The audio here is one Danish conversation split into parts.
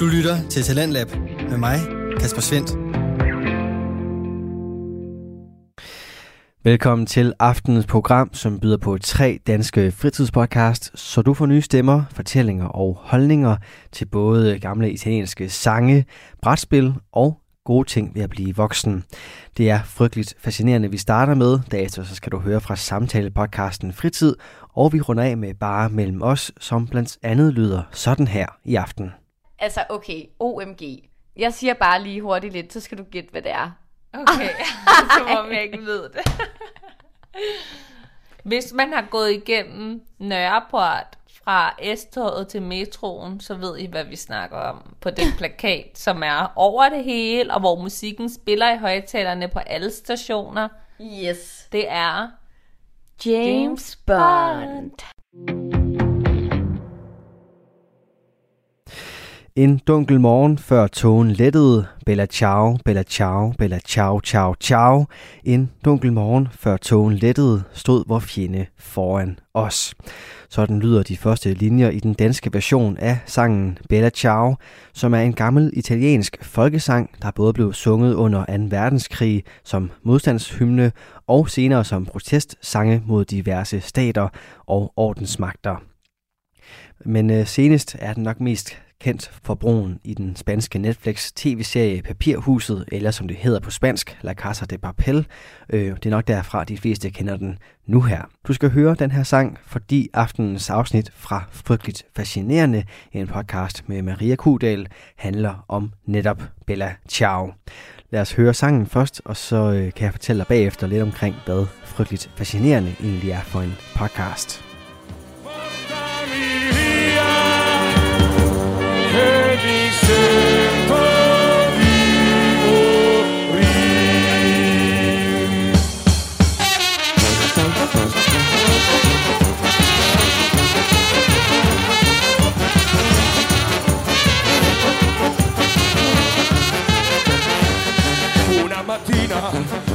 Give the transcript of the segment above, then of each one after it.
Du lytter til Talentlab med mig, Kasper Svendt. Velkommen til aftenens program, som byder på tre danske fritidspodcast, så du får nye stemmer, fortællinger og holdninger til både gamle italienske sange, brætspil og gode ting ved at blive voksen. Det er frygteligt fascinerende, vi starter med. Derefter så skal du høre fra samtale-podcasten Fritid, og vi runder af med bare mellem os, som blandt andet lyder sådan her i aften. Altså, okay, OMG. Jeg siger bare lige hurtigt lidt, så skal du gætte, hvad det er. Okay, som om jeg ikke ved det. Hvis man har gået igennem Nørreport fra S-toget til metroen, så ved I, hvad vi snakker om på den plakat, som er over det hele, og hvor musikken spiller i højtalerne på alle stationer. Yes. Det er James Bond. En dunkel morgen, før togen lettede. Bella ciao, bella ciao, bella ciao, ciao, ciao. En dunkel morgen, før togen lettede, stod vor fjende foran os. Sådan lyder de første linjer i den danske version af sangen Bella Ciao, som er en gammel italiensk folkesang, der både blev sunget under 2. verdenskrig som modstandshymne og senere som protestsange mod diverse stater og ordensmagter. Men øh, senest er den nok mest kendt for brugen i den spanske Netflix tv-serie Papirhuset, eller som det hedder på spansk, La Casa de Papel. Øh, det er nok derfra, de fleste kender den nu her. Du skal høre den her sang, fordi aftenens afsnit fra Frygteligt Fascinerende, en podcast med Maria Kudal, handler om netop Bella Ciao. Lad os høre sangen først, og så øh, kan jeg fortælle dig bagefter lidt omkring, hvad Frygteligt Fascinerende egentlig er for en podcast.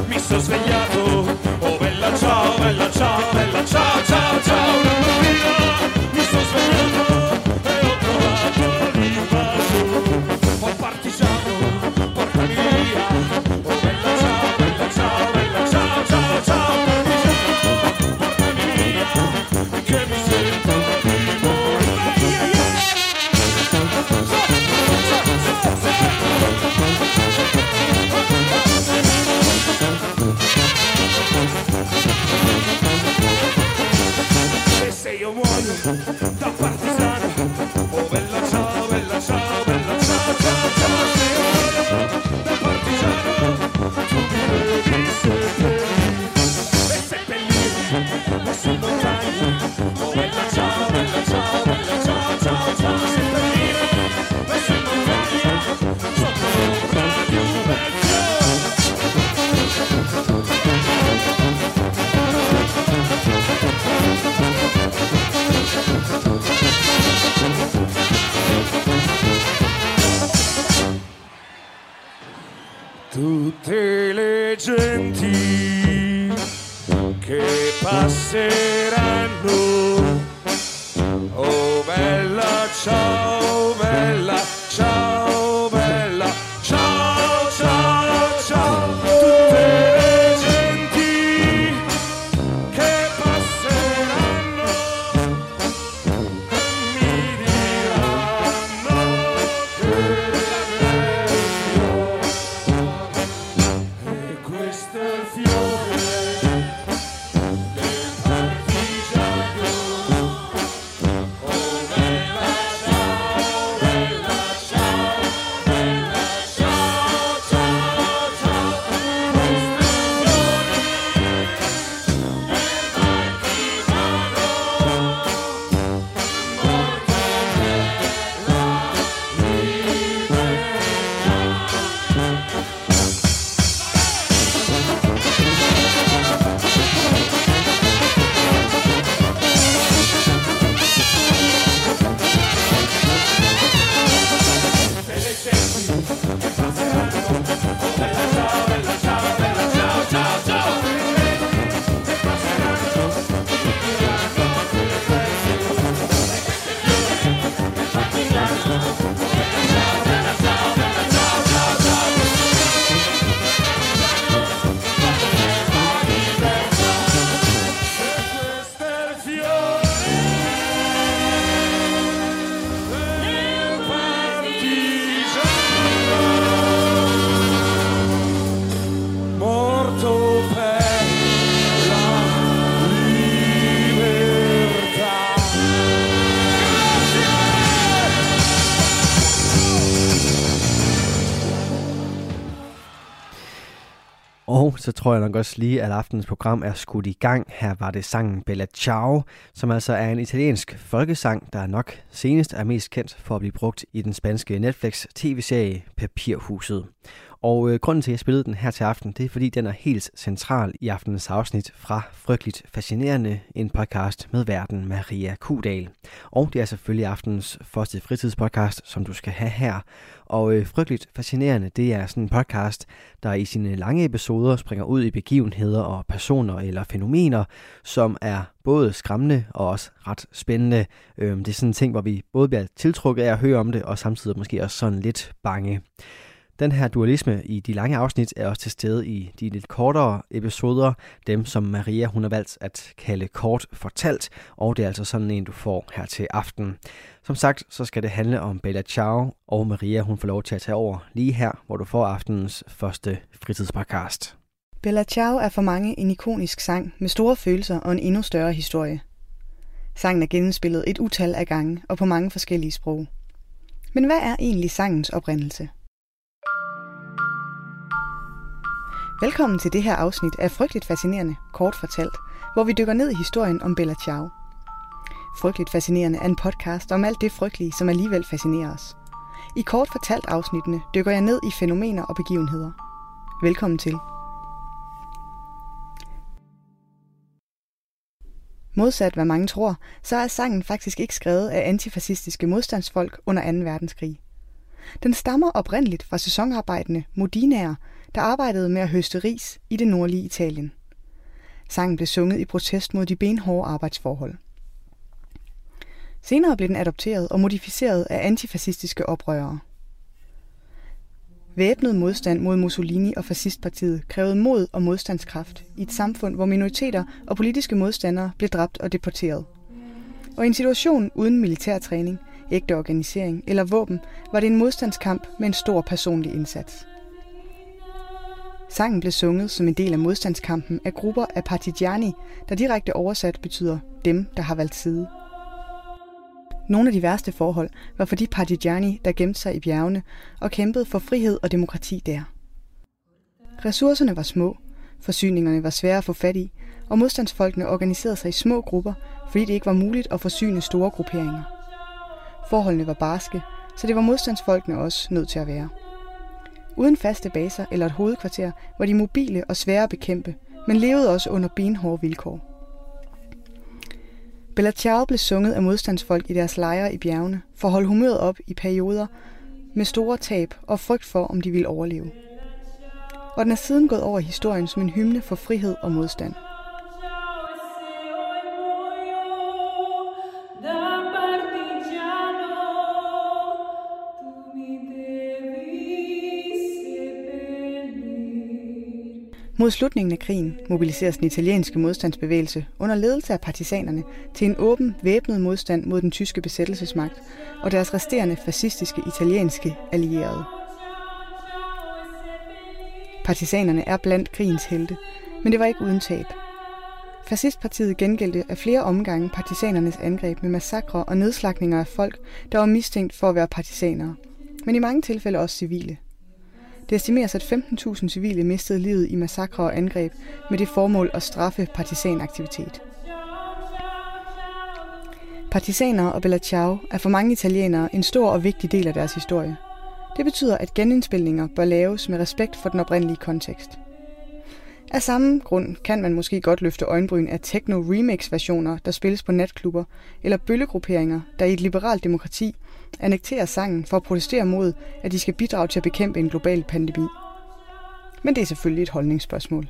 Mi sono svegliato, oh bella ciao, bella ciao, bella ciao, ciao, ciao, una mattina mi sono svegliato Mm-hmm. sorgenti che passeranno. Så tror jeg nok også lige, at aftenens program er skudt i gang. Her var det sangen Bella Ciao, som altså er en italiensk folkesang, der nok senest er mest kendt for at blive brugt i den spanske Netflix tv-serie Papirhuset. Og øh, grunden til, at jeg spillede den her til aften, det er fordi, den er helt central i aftenens afsnit fra Frygteligt Fascinerende, en podcast med verden Maria Kudal. Og det er selvfølgelig aftenens første fritidspodcast, som du skal have her. Og øh, Frygteligt Fascinerende, det er sådan en podcast, der i sine lange episoder springer ud i begivenheder og personer eller fænomener, som er både skræmmende og også ret spændende. Øh, det er sådan en ting, hvor vi både bliver tiltrukket af at høre om det, og samtidig måske også sådan lidt bange. Den her dualisme i de lange afsnit er også til stede i de lidt kortere episoder, dem som Maria hun har valgt at kalde kort fortalt, og det er altså sådan en, du får her til aften. Som sagt, så skal det handle om Bella Ciao, og Maria hun får lov til at tage over lige her, hvor du får aftenens første fritidspodcast. Bella Ciao er for mange en ikonisk sang med store følelser og en endnu større historie. Sangen er genspillet et utal af gange og på mange forskellige sprog. Men hvad er egentlig sangens oprindelse? Velkommen til det her afsnit af Frygteligt Fascinerende, kort fortalt, hvor vi dykker ned i historien om Bella Ciao. Frygteligt Fascinerende er en podcast om alt det frygtelige, som alligevel fascinerer os. I kort fortalt afsnittene dykker jeg ned i fænomener og begivenheder. Velkommen til. Modsat hvad mange tror, så er sangen faktisk ikke skrevet af antifascistiske modstandsfolk under 2. verdenskrig. Den stammer oprindeligt fra sæsonarbejdende modinaer, der arbejdede med at høste ris i det nordlige Italien. Sangen blev sunget i protest mod de benhårde arbejdsforhold. Senere blev den adopteret og modificeret af antifascistiske oprørere. Væbnet modstand mod Mussolini og fascistpartiet krævede mod og modstandskraft i et samfund, hvor minoriteter og politiske modstandere blev dræbt og deporteret. Og i en situation uden militærtræning, ægte organisering eller våben, var det en modstandskamp med en stor personlig indsats. Sangen blev sunget som en del af modstandskampen af grupper af partigiani, der direkte oversat betyder dem, der har valgt side. Nogle af de værste forhold var for de partigiani, der gemte sig i bjergene og kæmpede for frihed og demokrati der. Ressourcerne var små, forsyningerne var svære at få fat i, og modstandsfolkene organiserede sig i små grupper, fordi det ikke var muligt at forsyne store grupperinger. Forholdene var barske, så det var modstandsfolkene også nødt til at være. Uden faste baser eller et hovedkvarter var de mobile og svære at bekæmpe, men levede også under benhårde vilkår. Bella Ciao blev sunget af modstandsfolk i deres lejre i bjergene for at holde humøret op i perioder med store tab og frygt for, om de ville overleve. Og den er siden gået over historien som en hymne for frihed og modstand. Mod slutningen af krigen mobiliseres den italienske modstandsbevægelse under ledelse af partisanerne til en åben væbnet modstand mod den tyske besættelsesmagt og deres resterende fascistiske italienske allierede. Partisanerne er blandt krigens helte, men det var ikke uden tab. Fascistpartiet gengældte af flere omgange partisanernes angreb med massakre og nedslagninger af folk, der var mistænkt for at være partisanere, men i mange tilfælde også civile. Det estimeres, at 15.000 civile mistede livet i massakre og angreb med det formål at straffe partisanaktivitet. Partisaner og Bella Ciao er for mange italienere en stor og vigtig del af deres historie. Det betyder, at genindspilninger bør laves med respekt for den oprindelige kontekst. Af samme grund kan man måske godt løfte øjenbryn af techno-remix-versioner, der spilles på natklubber, eller bøllegrupperinger, der i et liberalt demokrati annekterer sangen for at protestere mod, at de skal bidrage til at bekæmpe en global pandemi. Men det er selvfølgelig et holdningsspørgsmål.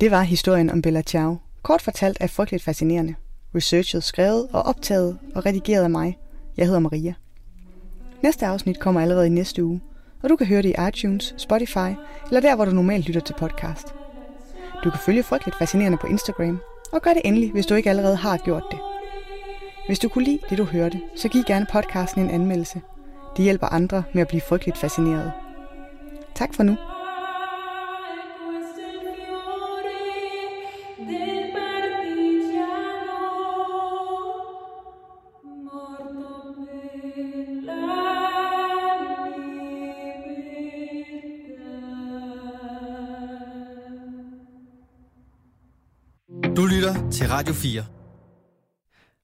Det var historien om Bella Ciao. Kort fortalt er frygteligt fascinerende. Researchet skrevet og optaget og redigeret af mig. Jeg hedder Maria. Næste afsnit kommer allerede i næste uge, og du kan høre det i iTunes, Spotify eller der, hvor du normalt lytter til podcast. Du kan følge Frygteligt Fascinerende på Instagram, og gør det endelig, hvis du ikke allerede har gjort det. Hvis du kunne lide det, du hørte, så giv gerne podcasten en anmeldelse. Det hjælper andre med at blive frygteligt fascineret. Tak for nu. Du lytter til Radio 4.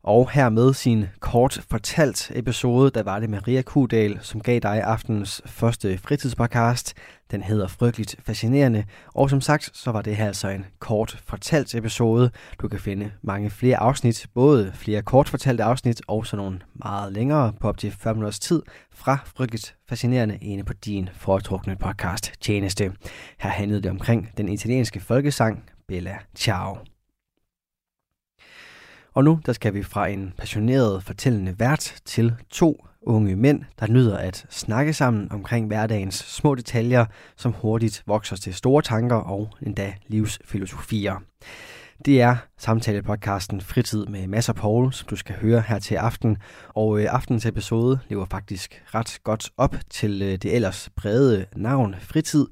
Og her med sin kort fortalt episode, der var det Maria Kudal, som gav dig aftenens første fritidspodcast. Den hedder Frygteligt Fascinerende, og som sagt, så var det her altså en kort fortalt episode. Du kan finde mange flere afsnit, både flere kort fortalte afsnit og så nogle meget længere på op til 40 minutters tid fra Frygteligt Fascinerende inde på din foretrukne podcast tjeneste. Her handlede det omkring den italienske folkesang Bella Ciao. Og nu der skal vi fra en passioneret fortællende vært til to unge mænd, der nyder at snakke sammen omkring hverdagens små detaljer, som hurtigt vokser til store tanker og endda livsfilosofier. Det er samtalepodcasten Fritid med Mads og Paul, som du skal høre her til aften. Og øh, aftens episode lever faktisk ret godt op til øh, det ellers brede navn Fritid,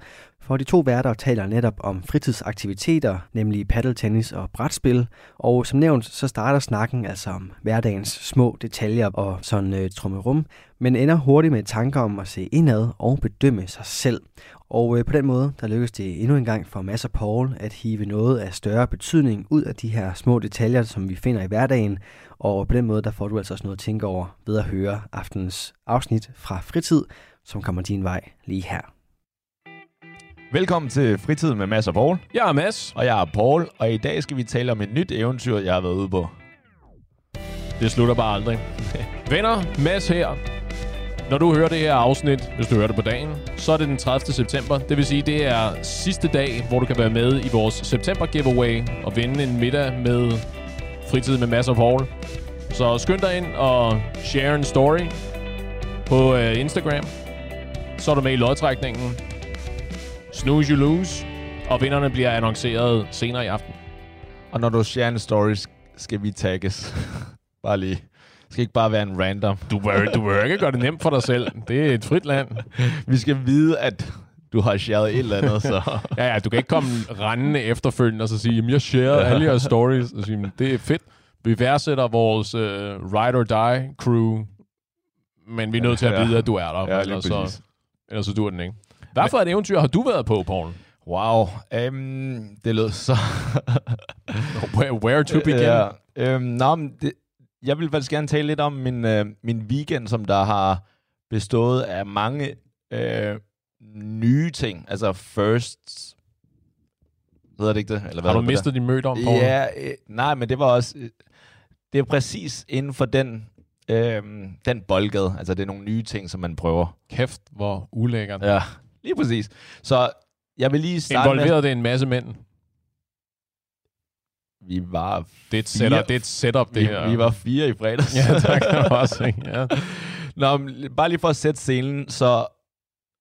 for de to værter taler netop om fritidsaktiviteter, nemlig paddeltennis og brætspil. Og som nævnt, så starter snakken altså om hverdagens små detaljer og sådan øh, trummerum, men ender hurtigt med tanker om at se indad og bedømme sig selv. Og øh, på den måde, der lykkes det endnu en gang for Mads og Paul at hive noget af større betydning ud af de her små detaljer, som vi finder i hverdagen. Og på den måde, der får du altså også noget at tænke over ved at høre aftens afsnit fra Fritid, som kommer din vej lige her. Velkommen til Fritid med Mads og Paul. Jeg er Mads. Og jeg er Paul, og i dag skal vi tale om et nyt eventyr, jeg har været ude på. Det slutter bare aldrig. Venner, Mads her. Når du hører det her afsnit, hvis du hører det på dagen, så er det den 30. september. Det vil sige, det er sidste dag, hvor du kan være med i vores september giveaway og vinde en middag med Fritid med Mads og Paul. Så skynd dig ind og share en story på uh, Instagram. Så er du med i lodtrækningen. Snooze you lose. Og vinderne bliver annonceret senere i aften. Og når du share en story, skal vi tagges. bare lige. Det skal ikke bare være en random. Du bør, du bør ikke gøre det nemt for dig selv. Det er et frit land. Vi skal vide, at du har shared et eller andet, så... Ja, ja, du kan ikke komme rendende efterfølgende og så sige, at jeg sharede alle jeres stories. Og sige, "Men det er fedt. Vi værdsætter vores uh, ride or die crew, men vi er nødt til at vide, at du er der. Ja, ellers, så, ellers så dur den ikke. Hvad for et eventyr har du været på, Paul? Wow. Um, det lød så... Where, where to begin? Ja, øhm, nå, men det, jeg vil faktisk gerne tale lidt om min, øh, min weekend, som der har bestået af mange øh, nye ting. Altså first... Hedder det ikke det? Eller hvad Har du mistet din møde om, Paul? Ja, øh, nej, men det var også... Øh, det er præcis inden for den, øh, den boldgade. Altså, det er nogle nye ting, som man prøver. Kæft, hvor ulækkert. Ja, lige præcis. Så jeg vil lige starte Involverede det en masse mænd? med... Vi var Det er et setup, det, er et setup, det vi, her. vi var fire i fredags. Ja, tak også. Ikke? Ja. Nå, men bare lige for at sætte scenen, så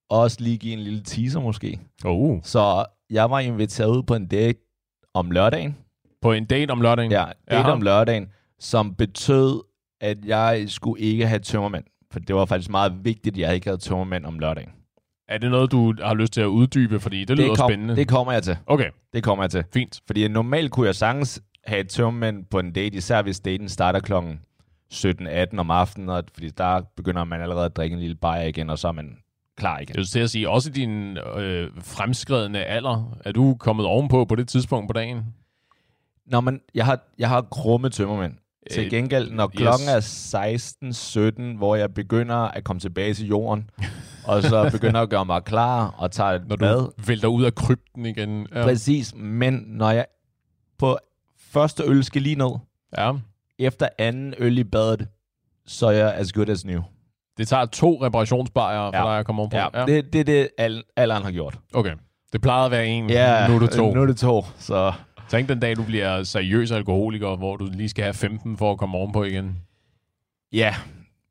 også lige give en lille teaser måske. Uh, Så jeg var inviteret ud på en date om lørdagen. på en date om lørdagen? Ja, date Jaha. om lørdagen, som betød, at jeg skulle ikke have tømmermænd. For det var faktisk meget vigtigt, at jeg ikke havde tømmermænd om lørdagen. Er det noget, du har lyst til at uddybe? Fordi det lyder kom, spændende. Det kommer jeg til. Okay, Det kommer jeg til. fint. Fordi normalt kunne jeg sagtens have et tømmermænd på en date, især hvis daten starter klokken 17-18 om aftenen, og, fordi der begynder man allerede at drikke en lille bajer igen, og så er man klar igen. Jeg vil til at sige, også i din øh, fremskredende alder, er du kommet ovenpå på det tidspunkt på dagen? Nå, men jeg har, jeg har krumme tømmermænd. Øh, Til gengæld, når yes. klokken er 16-17, hvor jeg begynder at komme tilbage til jorden, og så begynder at gøre mig klar og tager et Når du bad. vælter ud af krypten igen? Ja. Præcis, men når jeg på første øl skal lige ned, ja. efter anden øl i badet, så er jeg as good as new. Det tager to reparationsbajer for Ja. dig at komme ovenpå? Ja, ja. Det, det er det, alle, alle andre har gjort. Okay. Det plejede at være en, Ja, nu er det to. Nu er det to, så... Tænk den dag, du bliver seriøs alkoholiker, hvor du lige skal have 15 for at komme ovenpå igen. Ja,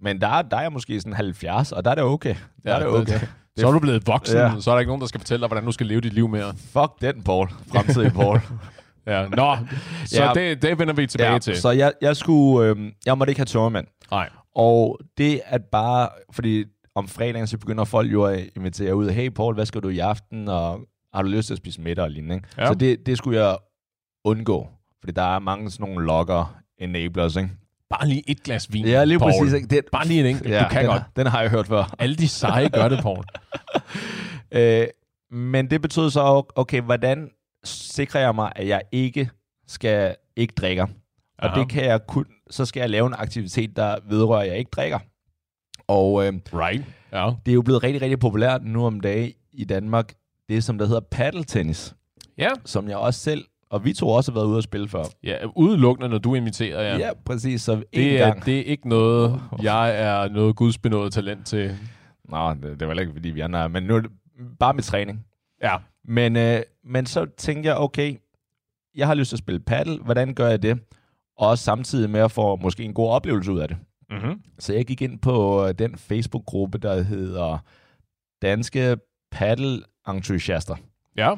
men der, er- der er måske sådan 70, og der er det okay. Der Ja, er det det- okay. Så er du blevet voksen, Ja. så er der ikke nogen, der skal fortælle dig, hvordan du skal leve dit liv mere. Fuck den, Paul. Fremtidig Paul. Ja, nå, så Ja. det, det vender vi tilbage ja, til. Så jeg, jeg skulle... Øh, jeg måtte ikke have tørmand. Nej. Og det at bare... Fordi om fredagen, så begynder folk jo at invitere ud. Hey Paul, hvad skal du i aften? Og har du lyst til at spise middag og lignende? Ikke? Ja. Så det, det skulle jeg undgå. Fordi der er mange sådan nogle logger enablers, ikke? Bare lige et glas vin, Ja, lige Paul. præcis. Ikke? Det, Bare lige en enkelt. ja, du kan den, godt. Den har jeg hørt før. Alle de seje gør det, Paul. Øh, men det betød så, okay, hvordan sikrer jeg mig, at jeg ikke skal ikke drikker. Og Aha. det kan jeg kun, så skal jeg lave en aktivitet, der vedrører, at jeg ikke drikker. Og øh, Right. Ja. det er jo blevet rigtig, rigtig populært nu om dagen i Danmark, det som der hedder paddeltennis, Ja. som jeg også selv, og vi to også har været ude at spille før. ja. Udelukkende, når du inviterer, ja. Ja, præcis. Så Det er, gang. det er ikke noget, jeg er noget gudsbenået talent til. Nå, det, det var heller ikke, fordi vi andre er, men nu er det bare med træning. Ja. Men, øh, men så tænkte jeg, okay, jeg har lyst til at spille paddle. Hvordan gør jeg det? Og samtidig med at få måske en god oplevelse ud af det. Mm-hmm. Så jeg gik ind på øh, den Facebook-gruppe, der hedder Danske Paddle Entusiaster. Ja.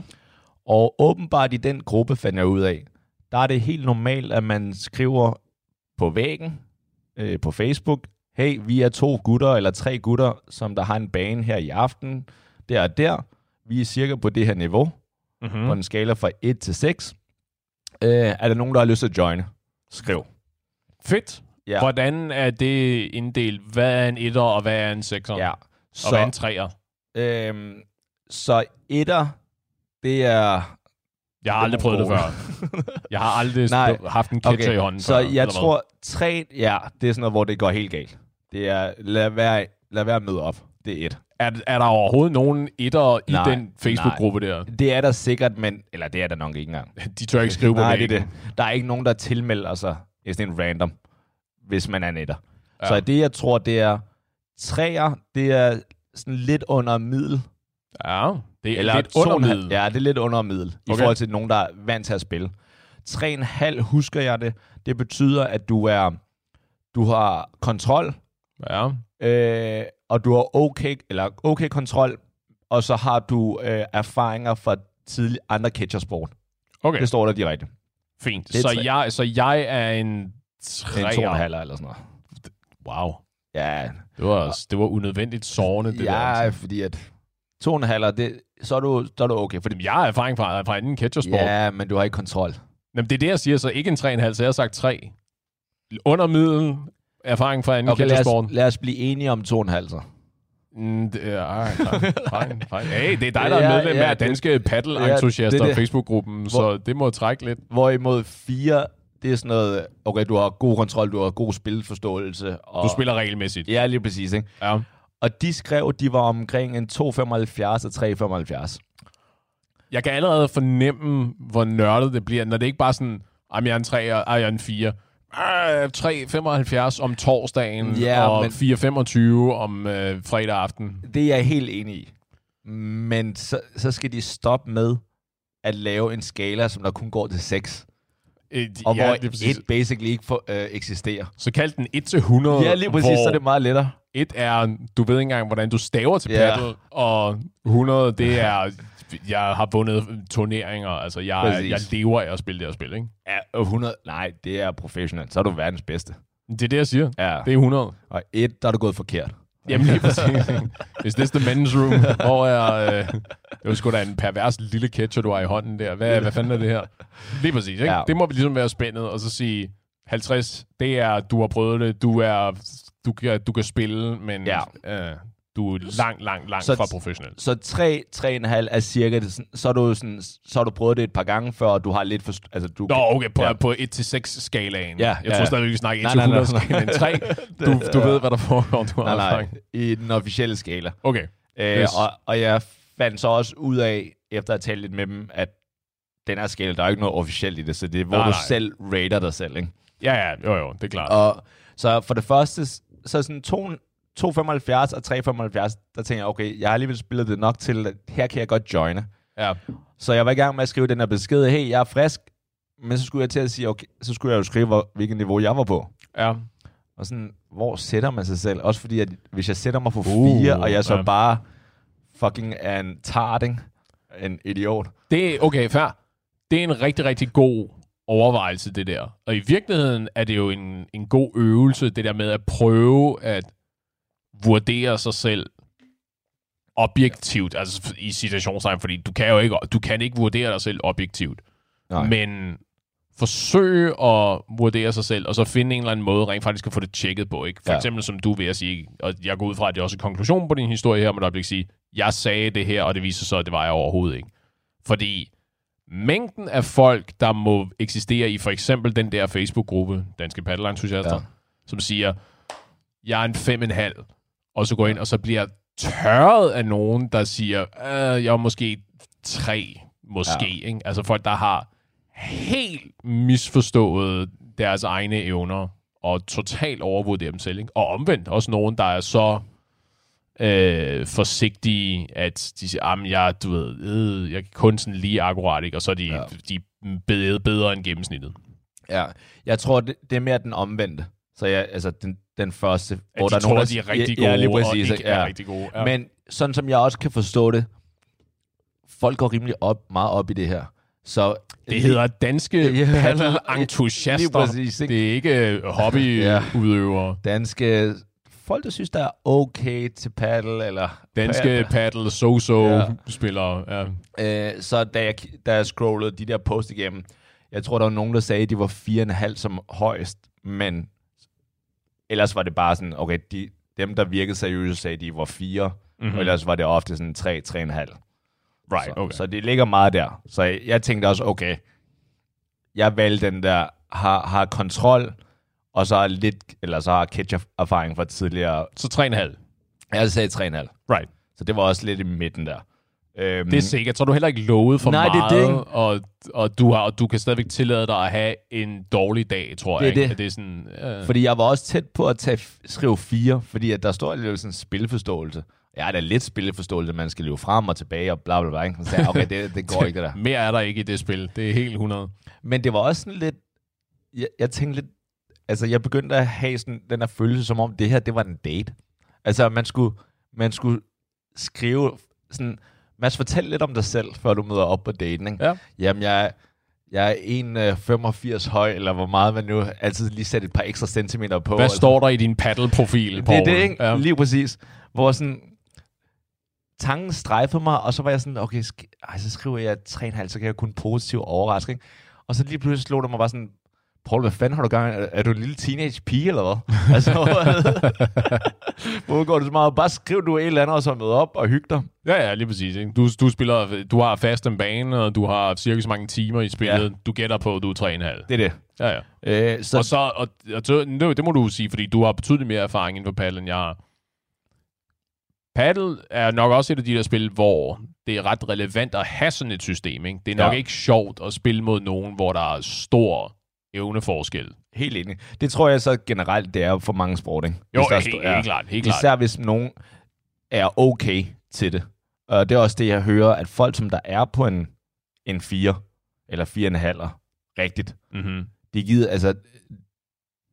Og åbenbart i den gruppe fandt jeg ud af, der er det helt normalt, at man skriver på væggen øh, på Facebook, hey, vi er to gutter eller tre gutter, som der har en bane her i aften, der og der. Vi er cirka på det her niveau, Mm-hmm. mm. på en skala fra 1 til 6. Øh, er der nogen, der har lyst til at joine? Skriv. Fedt. Ja. Hvordan er det inddelt? Hvad er en etter, og hvad er en sekser? Ja. Og hvad er en Så, treer? øhm, så etter, det er... Jeg har aldrig prøvet det før. Jeg har aldrig Nej. haft en catcher i hånden så før. jeg hvad? tror, tre, ja, det er sådan noget, hvor det går helt galt. Det er, lad være, lad være møde op. Det er et. Er, er der overhovedet nogen etter i Nej, den Facebook-gruppe der? Det er der sikkert, men... Eller det er der nok ikke engang. De tør ikke skrive på Nej, det er det. Der er ikke nogen, der tilmelder sig sådan en random, hvis man er netter. Ja. Ja. Så det, jeg tror, det er... Træer, det er sådan lidt under middel. Ja, det er Eller lidt undermiddel. Ja, det er lidt under middel. Okay. I forhold til nogen, der er vant til at spille. 3,5 husker jeg det. Det betyder, at du er... Du har kontrol, Ja. øh, og du har okay, eller okay kontrol, og så har du øh, erfaringer fra tidlig andre catchersport. Okay, Det står der direkte. fint. det Så tre. jeg, så jeg er en En treer. to og en halv eller sådan noget. Wow. Ja, Det var, det var unødvendigt sårende, det der. ja altså. fordi at to og en halv, det, så, er du, så er du okay. Fordi, jeg har erfaring fra, fra anden catchersport. ja, men du har ikke kontrol. Jamen, det er det, jeg siger, så ikke en 3,5, så jeg har sagt 3. Under middel, erfaring fra anden Okay, lad catchersport. os, lad os blive enige om to og en halv så. Mm, det er, ej, fine, fine. Hey, det er dig, der er Ja, medlem ja, af Danske ja, Paddle-entusiaster, er det. Facebook-gruppen, så det må trække lidt. Hvorimod fire, det er sådan noget, okay, du har god kontrol, du har god spilforståelse. Og, Du spiller regelmæssigt. Ja, lige præcis, ikke? Ja. Og de skrev, de var omkring en 2,75 og 3,75. Jeg kan allerede fornemme, hvor nørdet det bliver, når det ikke bare sådan, jeg er en 3, og jeg er en 4. Ah, 3,75 om torsdagen, Ja, og men- 4,25 om øh, fredag aften. Det er jeg helt enig i. Men så, så skal de stoppe med at lave en skala, som der kun går til 6. Øh, Og ja, hvor et basically ikke for, øh, eksisterer. Så kald den 1 til 100, Ja, lige præcis, hvor så er det meget lettere. 1 er, du ved ikke engang, hvordan du staver til paddle, og 100, det er, jeg har vundet turneringer, altså jeg, Præcis. jeg lever af at spille det her spil, ikke? Ja, og 100, nej, det er professionelt. Så er du verdens bedste. Det er det, jeg siger. Ja. Det er 100. Og et, der er du gået forkert. Jamen lige præcis. Is this the men's room? Hvor er... Øh, det var sgu da en pervers lille catcher, du har i hånden der. Hvad, hvad fanden er det her? Lige præcis, ikke? Ja. Det må ligesom være spændet, og så sige 50, det er, du har prøvet det, du er... Du kan, du kan spille, men Ja. øh, du er langt, langt, langt Så- fra professionel. Så 3, 3,5 er cirka det, så, er du sådan, så har du prøvet det et par gange før, og du har lidt for... Altså, du, Nå, okay, på, Ja. på 1-6 skalaen. Ja, jeg ja, tror ja. stadig, vi snakker Nej, nej, nej, 1-100 nej. skalaen. 3, du, du ved, hvad der foregår, du har nej, nej, i den officielle skala. Okay, Øh, Yes. og, og jeg fandt så også ud af, efter at tale lidt med dem, at den her skala, der er jo ikke noget officielt i det, så det er, hvor Nej, du nej. selv rater dig selv, ikke? ja, ja, jo, jo, det er klart. Og så for det første, så sådan to, 2,75 og 3,75, der tænker jeg, okay, jeg har alligevel spillet det nok til, at her kan jeg godt joine. Ja. Så jeg var i gang med at skrive den her besked, hey, jeg er frisk, men så skulle jeg til at sige, okay, så skulle jeg jo skrive, hvor, hvilket niveau jeg var på. Ja. Og sådan, hvor sætter man sig selv? Også fordi, at hvis jeg sætter mig på Uh, fire, og jeg så ja. bare fucking er en tart, ikke? En idiot. Det er, okay, fair. Det er en rigtig, rigtig god overvejelse, det der. Og i virkeligheden er det jo en, en god øvelse, det der med at prøve at vurdere sig selv objektivt, altså i situationstegn, fordi du kan jo ikke, du kan ikke vurdere dig selv objektivt. Nej. Men forsøge at vurdere sig selv, og så finde en eller anden måde rent faktisk at få det tjekket på. Ikke? For Ja. eksempel som du vil at sige, og jeg går ud fra, at det er også konklusionen på din historie her, men der bliver sige, jeg sagde det her, og det viser sig, at det var jeg overhovedet ikke. Fordi mængden af folk, der må eksistere i for eksempel den der Facebook-gruppe, Danske Paddelentusiaster, Ja. ja. som siger, jeg er en fem en halv, og så går ind, og så bliver tørret af nogen, der siger, øh, jeg er måske tre, måske. Ja. Ikke? Altså folk, der har helt misforstået deres egne evner, og totalt overvurderet dem selv. Ikke? Og omvendt også nogen, der er så øh, forsigtige, at de siger, at jeg, du ved, øh, jeg kan kun sådan lige akkurat, ikke? og så er de, Ja. de er bedre, bedre end gennemsnittet. Ja, jeg tror, det, det er mere den omvendte. Så jeg, altså den, den første, At hvor de der er tror, nogen, at de er rigtig gode, ja, lige og præcis, ikke ikke? er ja. rigtig gode. Ja. Men sådan som jeg også kan forstå det, folk går rimelig op, meget op i det her. Så Det hedder danske lige paddelentusiaster. Det er ikke hobbyudøvere. danske folk, der synes, der er okay til paddle, eller Danske paddle so-so Ja. Ja. Øh, så da jeg, da jeg scrollede de der post igennem, jeg tror, der var nogen, der sagde, at de var 4,5 som højst, men ellers var det bare sådan, okay, de, dem, der virkede seriøse, sagde, de var 4, mm-hmm. og ellers var det ofte sådan 3, 3,5. Right, så, okay. så det ligger meget der. Så jeg, jeg tænkte også, okay, jeg valgte den der, har, har kontrol, og så lidt, eller så har catch-erfaring fra tidligere. Så 3,5. Jeg sagde 3,5. Right. Så det var også lidt i midten der. Øhm, Det er sikkert. Så er du heller ikke lovet for Nej, det er meget, det, ikke? og, og, du har, og du kan stadigvæk tillade dig at have en dårlig dag, tror Det er jeg. ikke? det. Det er sådan, øh, Fordi jeg var også tæt på at tage, skrive 4, fordi at der står lidt sådan spilforståelse. Ja, der er lidt spilforståelse, man skal løbe frem og tilbage og bla bla bla. ikke? Så sagde jeg, okay, det, det går ikke det der. mere er der ikke i det spil. Det er helt 100. Men det var også sådan lidt, jeg, jeg tænkte lidt, altså jeg begyndte at have sådan den her følelse, som om det her, det var en date. Altså man skulle, man skulle skrive sådan, Mads, fortæl lidt om dig selv, før du møder op på ikke? Ja. Jamen, jeg, jeg er 1,85 høj, eller hvor meget man nu altid lige sætter et par ekstra centimeter på. Hvad altså. står der i din paddle-profil, Det Paul? er det, ikke? Ja. Lige præcis. Hvor sådan, tanken strejfede mig, og så var jeg sådan, okay, sk- ej, så skriver jeg 3,5, så kan jeg kun positiv overraske, ikke? Og så lige pludselig slog det mig bare sådan, Paul, hvad fanden har du gang? Er, du en lille teenage pige, eller hvad? altså, hvor går det så meget? Bare skriv du et eller andet, og så møde op og hygge dig. Ja, ja, lige præcis. Ikke? Du, du, spiller, du har fast en bane, og du har cirka så mange timer i spillet. Ja. Du gætter på, at du er 3,5. Det er det. Ja, ja. Øh, så, Og så, og, og no, det må du sige, fordi du har betydeligt mere erfaring inden for paddle, end jeg har. Paddle er nok også et af de der spil, hvor det er ret relevant at have sådan et system. Ikke? Det er nok Ja. ikke sjovt at spille mod nogen, hvor der er stor evneforskel. helt enig. Det tror jeg så generelt, det er for mange sport, ikke? Jo, Hvis der er helt, helt klart. Helt klart. Især hvis nogen er okay til det. Og det er også det, jeg hører, at folk, som der er på en, en 4 eller 4,5, rigtigt, Mm-hmm. de gider, altså,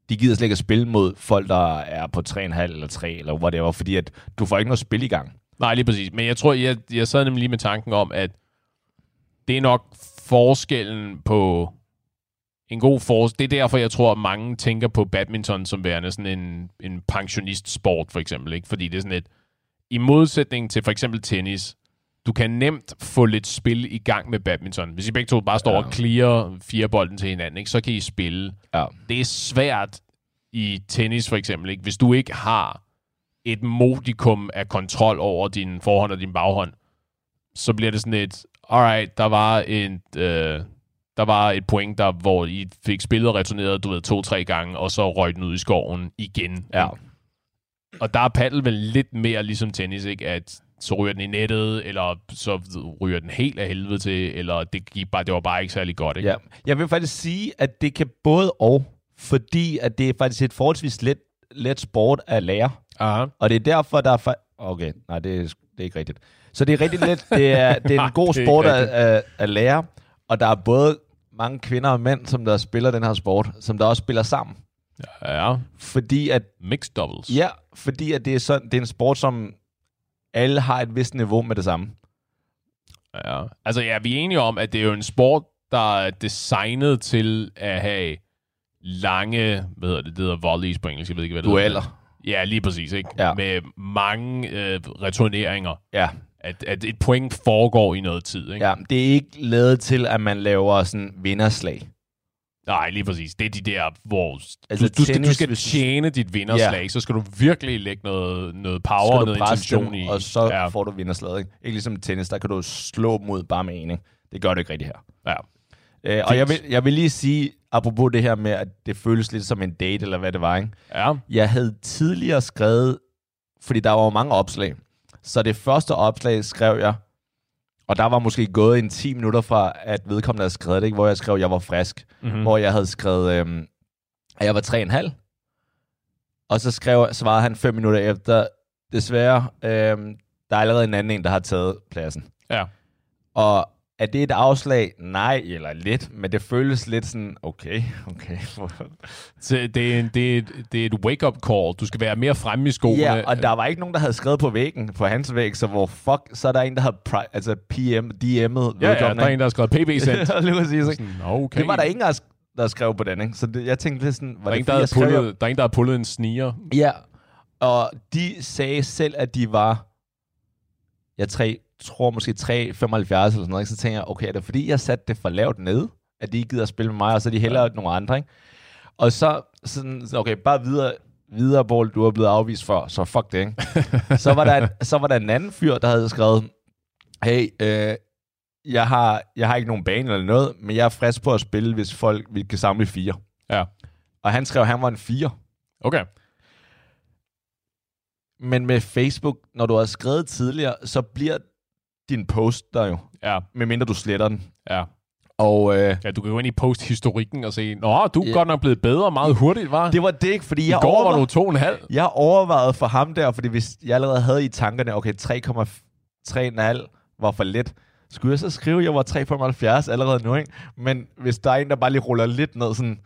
de gider slet ikke at spille mod folk, der er på 3,5 eller 3, eller whatever, fordi at du får ikke noget spil i gang. Nej, lige præcis. Men jeg tror, jeg, jeg sad nemlig lige med tanken om, at det er nok forskellen på en god forskel. Det er derfor, jeg tror, at mange tænker på badminton som værende sådan en, en pensionistsport, for eksempel. Ikke? Fordi det er sådan et... I modsætning til for eksempel tennis, du kan nemt få lidt spil i gang med badminton. Hvis I begge to bare står Ja. og clear fire bolden til hinanden, ikke? så kan I spille. Ja. Det er svært i tennis for eksempel, ikke? hvis du ikke har et modikum af kontrol over din forhånd og din baghånd, så bliver det sådan et, alright, der var et, øh, der var et point, der, hvor I fik spillet returneret, du ved, to-tre gange, og så røg den ud i skoven igen. Ja. Og der er paddle vel lidt mere ligesom tennis, ikke? At så ryger den i nettet, eller så ryger den helt af helvede til, eller det, gik bare, det var bare ikke særlig godt, ikke? Ja. Jeg vil faktisk sige, at det kan både og, fordi at det er faktisk et forholdsvis let, let sport at lære. Aha. Og det er derfor, der er... Fa- okay, nej, det er, det er ikke rigtigt. Så det er rigtig let. Det er, det er en god sport at, at, at lære. Og der er både mange kvinder og mænd, som der spiller den her sport, som der også spiller sammen. Ja, Fordi at, mixed doubles. ja, fordi at det er, sådan, det er en sport, som alle har et vist niveau med det samme. Ja. Altså, ja, vi er enige om, at det er jo en sport, der er designet til at have lange, hvad hedder det, det hedder volleys på engelsk, jeg ved ikke, hvad det hedder. Dueller. Ja, lige præcis, ikke? Ja. Med mange øh, returneringer. Ja. At, at et point foregår i noget tid, ikke? ja, det er ikke lavet til, at man laver sådan vinderslag. Nej, lige præcis. Det er de der, hvor Altså, du, du, skal, du tennis, skal du- tjene dit vinderslag, Ja. så skal du virkelig lægge noget, noget power og noget intention i. og så ja. får du vinderslaget. Ikke? ikke ligesom tennis, der kan du slå ud bare med en. Ikke? Det gør det ikke rigtigt her. Ja. Øh, og jeg vil, jeg vil lige sige, apropos det her med, at det føles lidt som en date, eller hvad det var, ikke? Ja. Jeg havde tidligere skrevet, fordi der var jo mange opslag, så det første opslag skrev jeg, og der var måske gået en 10 minutter fra, at vedkommende havde skrevet det, ikke? hvor jeg skrev, at jeg var frisk. Mm-hmm. hvor jeg havde skrevet, øhm, at jeg var 3,5. Og så skrev, svarede han fem minutter efter, desværre, øhm, der er allerede en anden en, der har taget pladsen. Ja. Og er det et afslag? Nej, eller lidt, men det føles lidt sådan, okay, okay. Så det er, en, det, er et, det er et wake-up call. Du skal være mere fremme i skoene. Ja, og der var ikke nogen, der havde skrevet på væggen, på hans væg, så hvor fuck, så er der en, der har pri- altså PM, DM'et ja, ja, der er en, der har skrevet PB sendt. Ja, okay. Det var der ingen, der, skrev på den, ikke? Så det, jeg tænkte lidt sådan, var der er, det en, der, fordi, jeg skrev, pullet, der er en, der har pullet en sniger. Ja, og de sagde selv, at de var, jeg tre, tror måske 3,75 eller sådan noget, ikke? så tænker jeg, okay, er det fordi, jeg satte det for lavt ned, at de ikke gider at spille med mig, og så er de hellere nogle andre, ikke? Og så sådan, okay, bare videre, videre bold, du er blevet afvist før, så fuck det, ikke? så, var der en, så var der en anden fyr, der havde skrevet, hey, øh, jeg, har, jeg har ikke nogen bane eller noget, men jeg er frisk på at spille, hvis folk vi kan samle fire. Ja. Og han skrev, at han var en fire. Okay. Men med Facebook, når du har skrevet tidligere, så bliver din post der jo, Ja, medmindre du sletter den. ja. Og øh, Ja, du kan gå ind i posthistorikken og se, Nå, du er Ja. godt nok blevet bedre meget hurtigt, var. det var det ikke, fordi I jeg, går var du to og en halv. jeg overvejede for ham der, fordi hvis jeg allerede havde i tankerne, okay, 3,3,5 var for let, skulle jeg så skrive, at jeg var 3,75 allerede nu, ikke? Men hvis der er en, der bare lige ruller lidt ned sådan,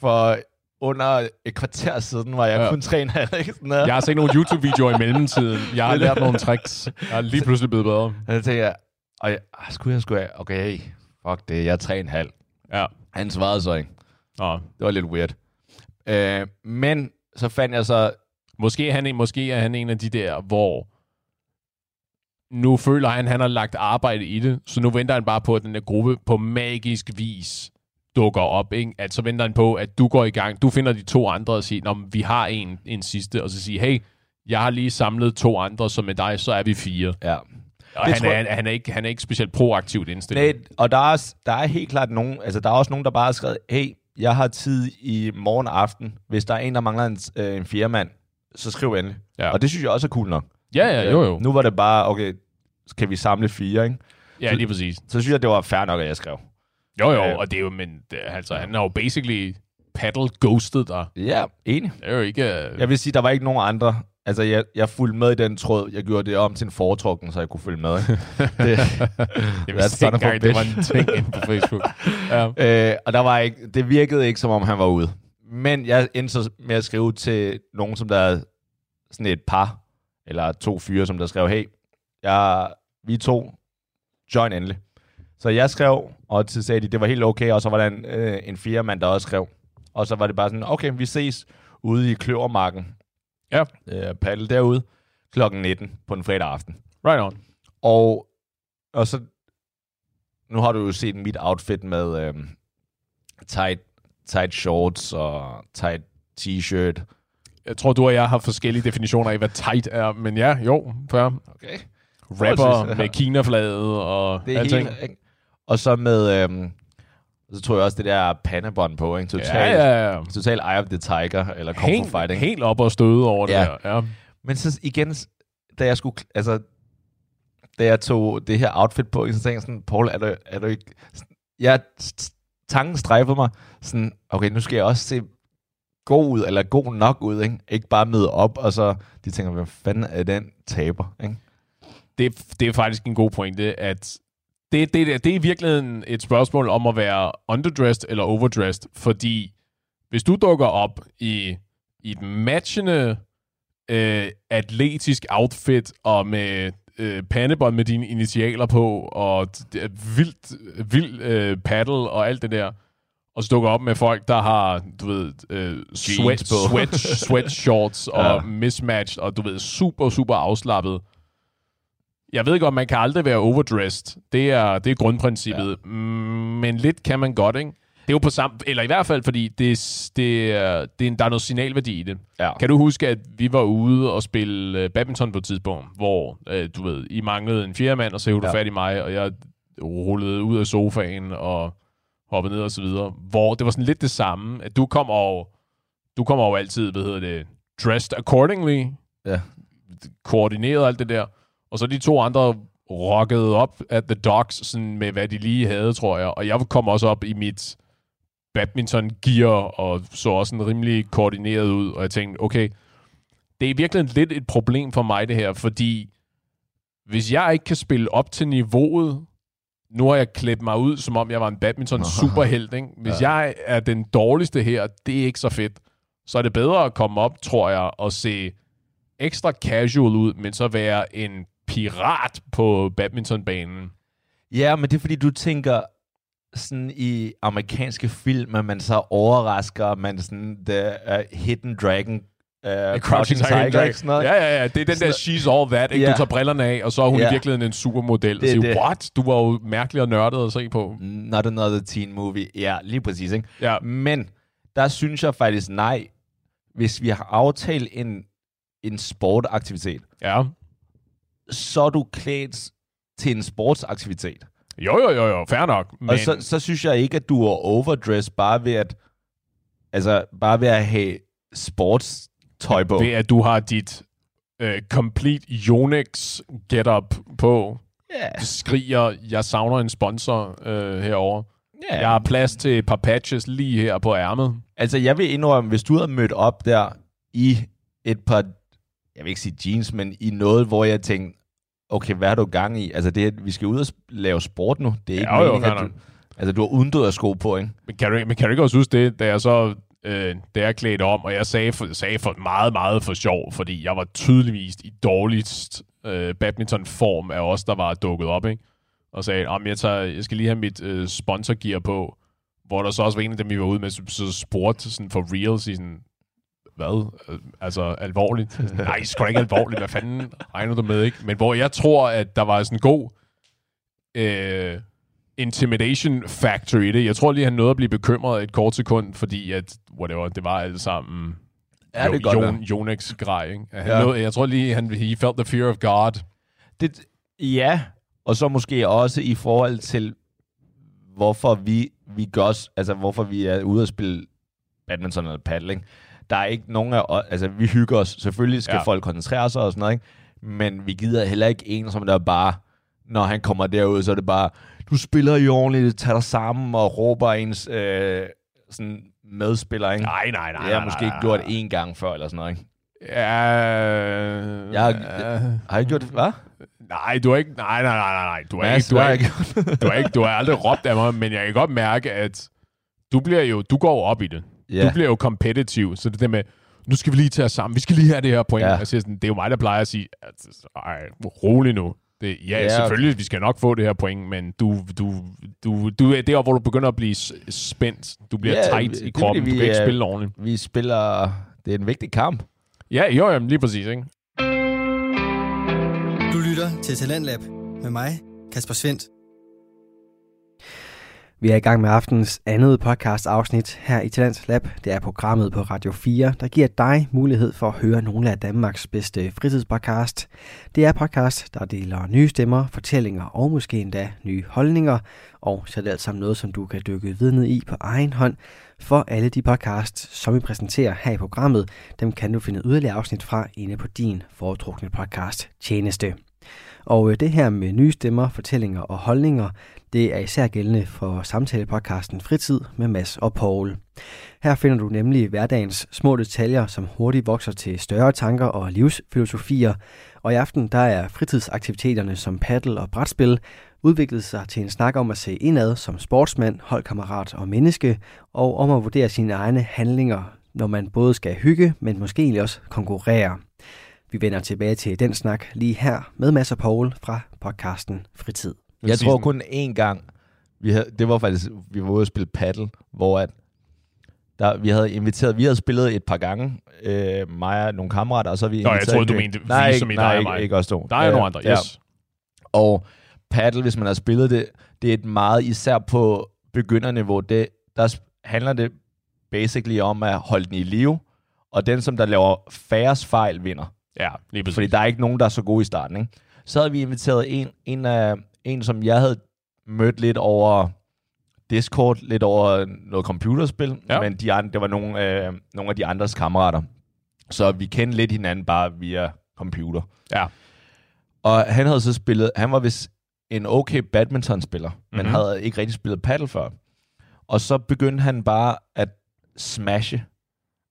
for under et kvarter siden var jeg Ja. ja. kun 3,5, ikke? Sådan der. Jeg har set nogle YouTube-videoer i mellemtiden. Jeg har lært nogle tricks. Jeg er lige pludselig blevet bedre. Så tænkte jeg, og jeg, ah, skulle jeg, skulle jeg, okay, fuck det, jeg er 3,5. Ja. Han svarede så ikke. Nå. Det var lidt weird. Øh, men så fandt jeg så... Måske han, en- måske er han en af de der, hvor nu føler han, at han har lagt arbejde i det, så nu venter han bare på, at den der gruppe på magisk vis dukker op. Ikke? At så venter han på, at du går i gang. Du finder de to andre og siger, vi har en, en sidste, og så siger, hey, jeg har lige samlet to andre, så med dig, så er vi fire. Ja. Og Det han er, jeg- han, er ikke, han er ikke specielt proaktivt indstillet. Nej, og der er, også- der er helt klart nogen... Altså, der er også nogen, der bare har skrevet, hey, jeg har tid i morgen aften. Hvis der er en, der mangler en, øh, en firemand, så skriv endelig. Ja. Og det synes jeg også er cool nok. Ja, ja, jo, jo. Nu var det bare, okay, kan vi samle fire, ikke? Ja, lige præcis. Så synes jeg, det var fair nok, at jeg skrev. Jo, jo, Ja. og det er jo, men det, altså, han har jo basically paddle ghosted dig. Ja, enig. Det er jo ikke... Uh... Jeg vil sige, der var ikke nogen andre. Altså, jeg, jeg fulgte med i den tråd. Jeg gjorde det om til en foretrukken, så jeg kunne følge med. Det, Jeg vidste ikke engang, det var en ting inde på Facebook. ja. øh, og der var ikke, det virkede ikke, som om han var ude. Men jeg endte så med at skrive til nogen, som der er sådan et par, eller to fyre, som der skrev, hey, jeg, vi to, join endelig. Så jeg skrev, og så sagde de, det var helt okay, og så var der en, øh, en fjerde mand, der også skrev. Og så var det bare sådan, okay, vi ses ude i Kløvermarken. Ja. Øh, paddle derude klokken 19 på en fredag aften. Right on. Og, og så, nu har du jo set mit outfit med øhm, tight, tight shorts og tight t-shirt. Jeg tror, du og jeg har forskellige definitioner af, hvad tight er, men ja, jo, fair. Okay. Rapper med Kina-flaget og Det er alting. helt? Og så med, øhm, så tror jeg også det der pandebånd på, ikke? Total, Ja, ja, ja. total Eye of the Tiger, eller Kung Fu Helt, Fighting. helt op og støde over det Ja. der. Ja. Men så igen, da jeg skulle, altså, da jeg tog det her outfit på, så tænkte jeg sådan, Paul, er du, er du ikke... Jeg, tanken strejfede mig, sådan, okay, nu skal jeg også se god ud, eller god nok ud, ikke? Ikke bare møde op, og så de tænker, hvad fanden er den taber, ikke? det, det er faktisk en god pointe, at det, det, det er i virkeligheden et spørgsmål om at være underdressed eller overdressed, fordi hvis du dukker op i, i et matchende øh, atletisk outfit og med øh, pandebånd med dine initialer på og vildt, vild øh, paddle og alt det der, og så dukker op med folk, der har, du ved, øh, sweat, på. sweat, sweatshorts og Ja. mismatched, og du ved, super, super afslappet. Jeg ved godt, man kan aldrig være overdressed. Det er, det er grundprincippet. Ja. Men lidt kan man godt, ikke? Det er jo på samme... Eller i hvert fald, fordi det, det, er, det er, der er noget signalværdi i det. Ja. Kan du huske, at vi var ude og spille øh, badminton på et tidspunkt, hvor, øh, du ved, I manglede en fjerde mand, og så hævde du Ja. fat i mig, og jeg rullede ud af sofaen og hoppede ned og så videre. Hvor det var sådan lidt det samme, at du kommer jo, du kommer jo altid, hvad hedder det, dressed accordingly, Ja. koordineret alt det der. Og så de to andre rockede op at the docks, sådan med hvad de lige havde, tror jeg. Og jeg kom også op i mit badminton gear og så også sådan rimelig koordineret ud. Og jeg tænkte, okay, det er virkelig lidt et problem for mig det her, fordi hvis jeg ikke kan spille op til niveauet, nu har jeg klædt mig ud, som om jeg var en badminton superhelt. Ikke? Hvis ja. jeg er den dårligste her, det er ikke så fedt. Så er det bedre at komme op, tror jeg, og se ekstra casual ud, men så være en pirat på badmintonbanen. Ja, men det er fordi, du tænker sådan i amerikanske film, at man så overrasker, man sådan the uh, Hidden Dragon, uh, Crouching Tiger, ikke sådan noget? Ja, ja, ja. Det er den der she's all that. Ikke? Ja. Du tager brillerne af, og så er hun Ja. i virkeligheden en supermodel. Og Det er siger, det. what? Du var jo mærkelig og nørdet at se på. Not another teen movie. Ja, lige præcis, ikke? Ja. Men der synes jeg faktisk, nej, hvis vi har aftalt en, en sportaktivitet, Ja. Så er du klædt til en sportsaktivitet. Jo, jo, jo, jo. Fair nok. Men. Og så, så synes jeg ikke, at du er overdressed bare ved at, altså, bare ved at have sportstøj på. ved at du har dit uh, complete Yonex getup på, Ja, skriger, jeg savner en sponsor uh, herover. ja. Jeg har plads til et par patches lige her på ærmet. Altså, jeg vil indrømme, hvis du havde mødt op der i et par, jeg vil ikke sige jeans, men i noget, hvor jeg tænkte, okay, hvad har du gang i? Altså, det er, vi skal ud og lave sport nu. Det er ikke Ja, jo, meningen, fair at du, altså, du har udendørs sko på, ikke? Men kan, du, men kan du ikke også huske det, da jeg så øh, da jeg klædte om, og jeg sagde for, sagde for meget, meget for sjov, fordi jeg var tydeligvis i dårligst øh, badmintonform af os, der var dukket op, ikke? Og sagde, om jeg, tager, jeg skal lige have mit øh, sponsorgear på, hvor der så også var en af dem, vi var ude med, så, så spurgte sådan for real, så sådan, hvad? Altså, alvorligt? Nej, sgu da ikke alvorligt. Hvad fanden regner du med, ikke? Men hvor jeg tror, at der var sådan en god øh, intimidation factor i det. Jeg tror lige, han nåede at blive bekymret et kort sekund, fordi at, whatever, det var alt sammen Ja, det kan godt være. Jonex grej, ikke? Han Ja. nåede, jeg tror lige, han he felt the fear of God. Det, ja, og så måske også i forhold til, hvorfor vi, vi gør altså hvorfor vi er ude at spille badminton eller paddle, ikke? Der er ikke nogen af os, altså vi hygger os, selvfølgelig skal Ja. folk koncentrere sig og sådan noget, ikke? Men vi gider heller ikke en, som der bare, når han kommer derud, så er det bare, du spiller i ordentligt, tag dig sammen og råber ens øh, sådan medspiller, ikke? Nej, nej, nej. har jeg nej, måske nej, ikke gjort én gang før, eller sådan noget, ikke? Ja, Jeg har- Har jeg gjort det? Hvad? Nej, du har ikke... Nej, nej, nej, nej. Du har ikke... Du har ikke, har du har ikke, du har aldrig råbt af mig, men jeg kan godt mærke, at du bliver jo... Du går jo op i det. Ja. Du bliver jo competitive, så det der med, nu skal vi lige tage os sammen, vi skal lige have det her point. Ja. Jeg siger sådan, det er jo mig, der plejer at sige, at, ej, rolig nu. Det, ja, ja, selvfølgelig, vi skal nok få det her point, men du, du, du, du er der, hvor du begynder at blive spændt. Du bliver ja, tight det er i kroppen, fordi, du vi kan ikke er- spille ordentligt. Vi spiller... Det er en vigtig kamp. Ja, jo, jamen, lige præcis, ikke? Du lytter til Talentlab med mig, Kasper Svendt. Vi er i gang med aftens andet podcast afsnit her i Talents Lab. Det er programmet på Radio 4, der giver dig mulighed for at høre nogle af Danmarks bedste fritidspodcast. Det er podcast, der deler nye stemmer, fortællinger og måske endda nye holdninger. Og så er det alt sammen noget, som du kan dykke videre ned i på egen hånd. For alle de podcasts, som vi præsenterer her i programmet, dem kan du finde yderligere afsnit fra inde på din foretrukne podcast tjeneste. Og øh, det her med nye stemmer, fortællinger og holdninger, det er især gældende for samtalepodcasten Fritid med Mads og Paul. Her finder du nemlig hverdagens små detaljer, som hurtigt vokser til større tanker og livsfilosofier. Og i aften der er fritidsaktiviteterne som paddle og brætspil udviklet sig til en snak om at se indad som sportsmand, holdkammerat og menneske, og om at vurdere sine egne handlinger, når man både skal hygge, men måske egentlig også konkurrere. Vi vender tilbage til den snak lige her med Mads og Paul fra podcasten Fritid. Jeg tror kun én gang, vi havde, det var faktisk, vi var ude at spille paddle, hvor at der, vi havde inviteret, vi havde spillet et par gange, øh, mig og nogle kammerater, og så vi Nå, jeg troede, du mente vi, nej, som i nej, dig og mig. ikke os to. Der er Øh, nogle andre, ja. yes. Og paddle, hvis man har spillet det, det er et meget, især på begynderniveau, det, der handler det basically om at holde den i live, og den, som der laver færrest fejl, vinder. Ja, lige præcis. Fordi der er ikke nogen, der er så gode i starten. Ikke? Så havde vi inviteret en, en, af, en som jeg havde mødt lidt over Discord, lidt over noget computerspil, Ja. men de andre, det var nogle, øh, nogle af de andres kammerater. Så vi kendte lidt hinanden bare via computer. Ja. Og han havde så spillet, han var vist en okay badmintonspiller, mm-hmm. men Mhm. havde ikke rigtig spillet paddle før. Og så begyndte han bare at smashe.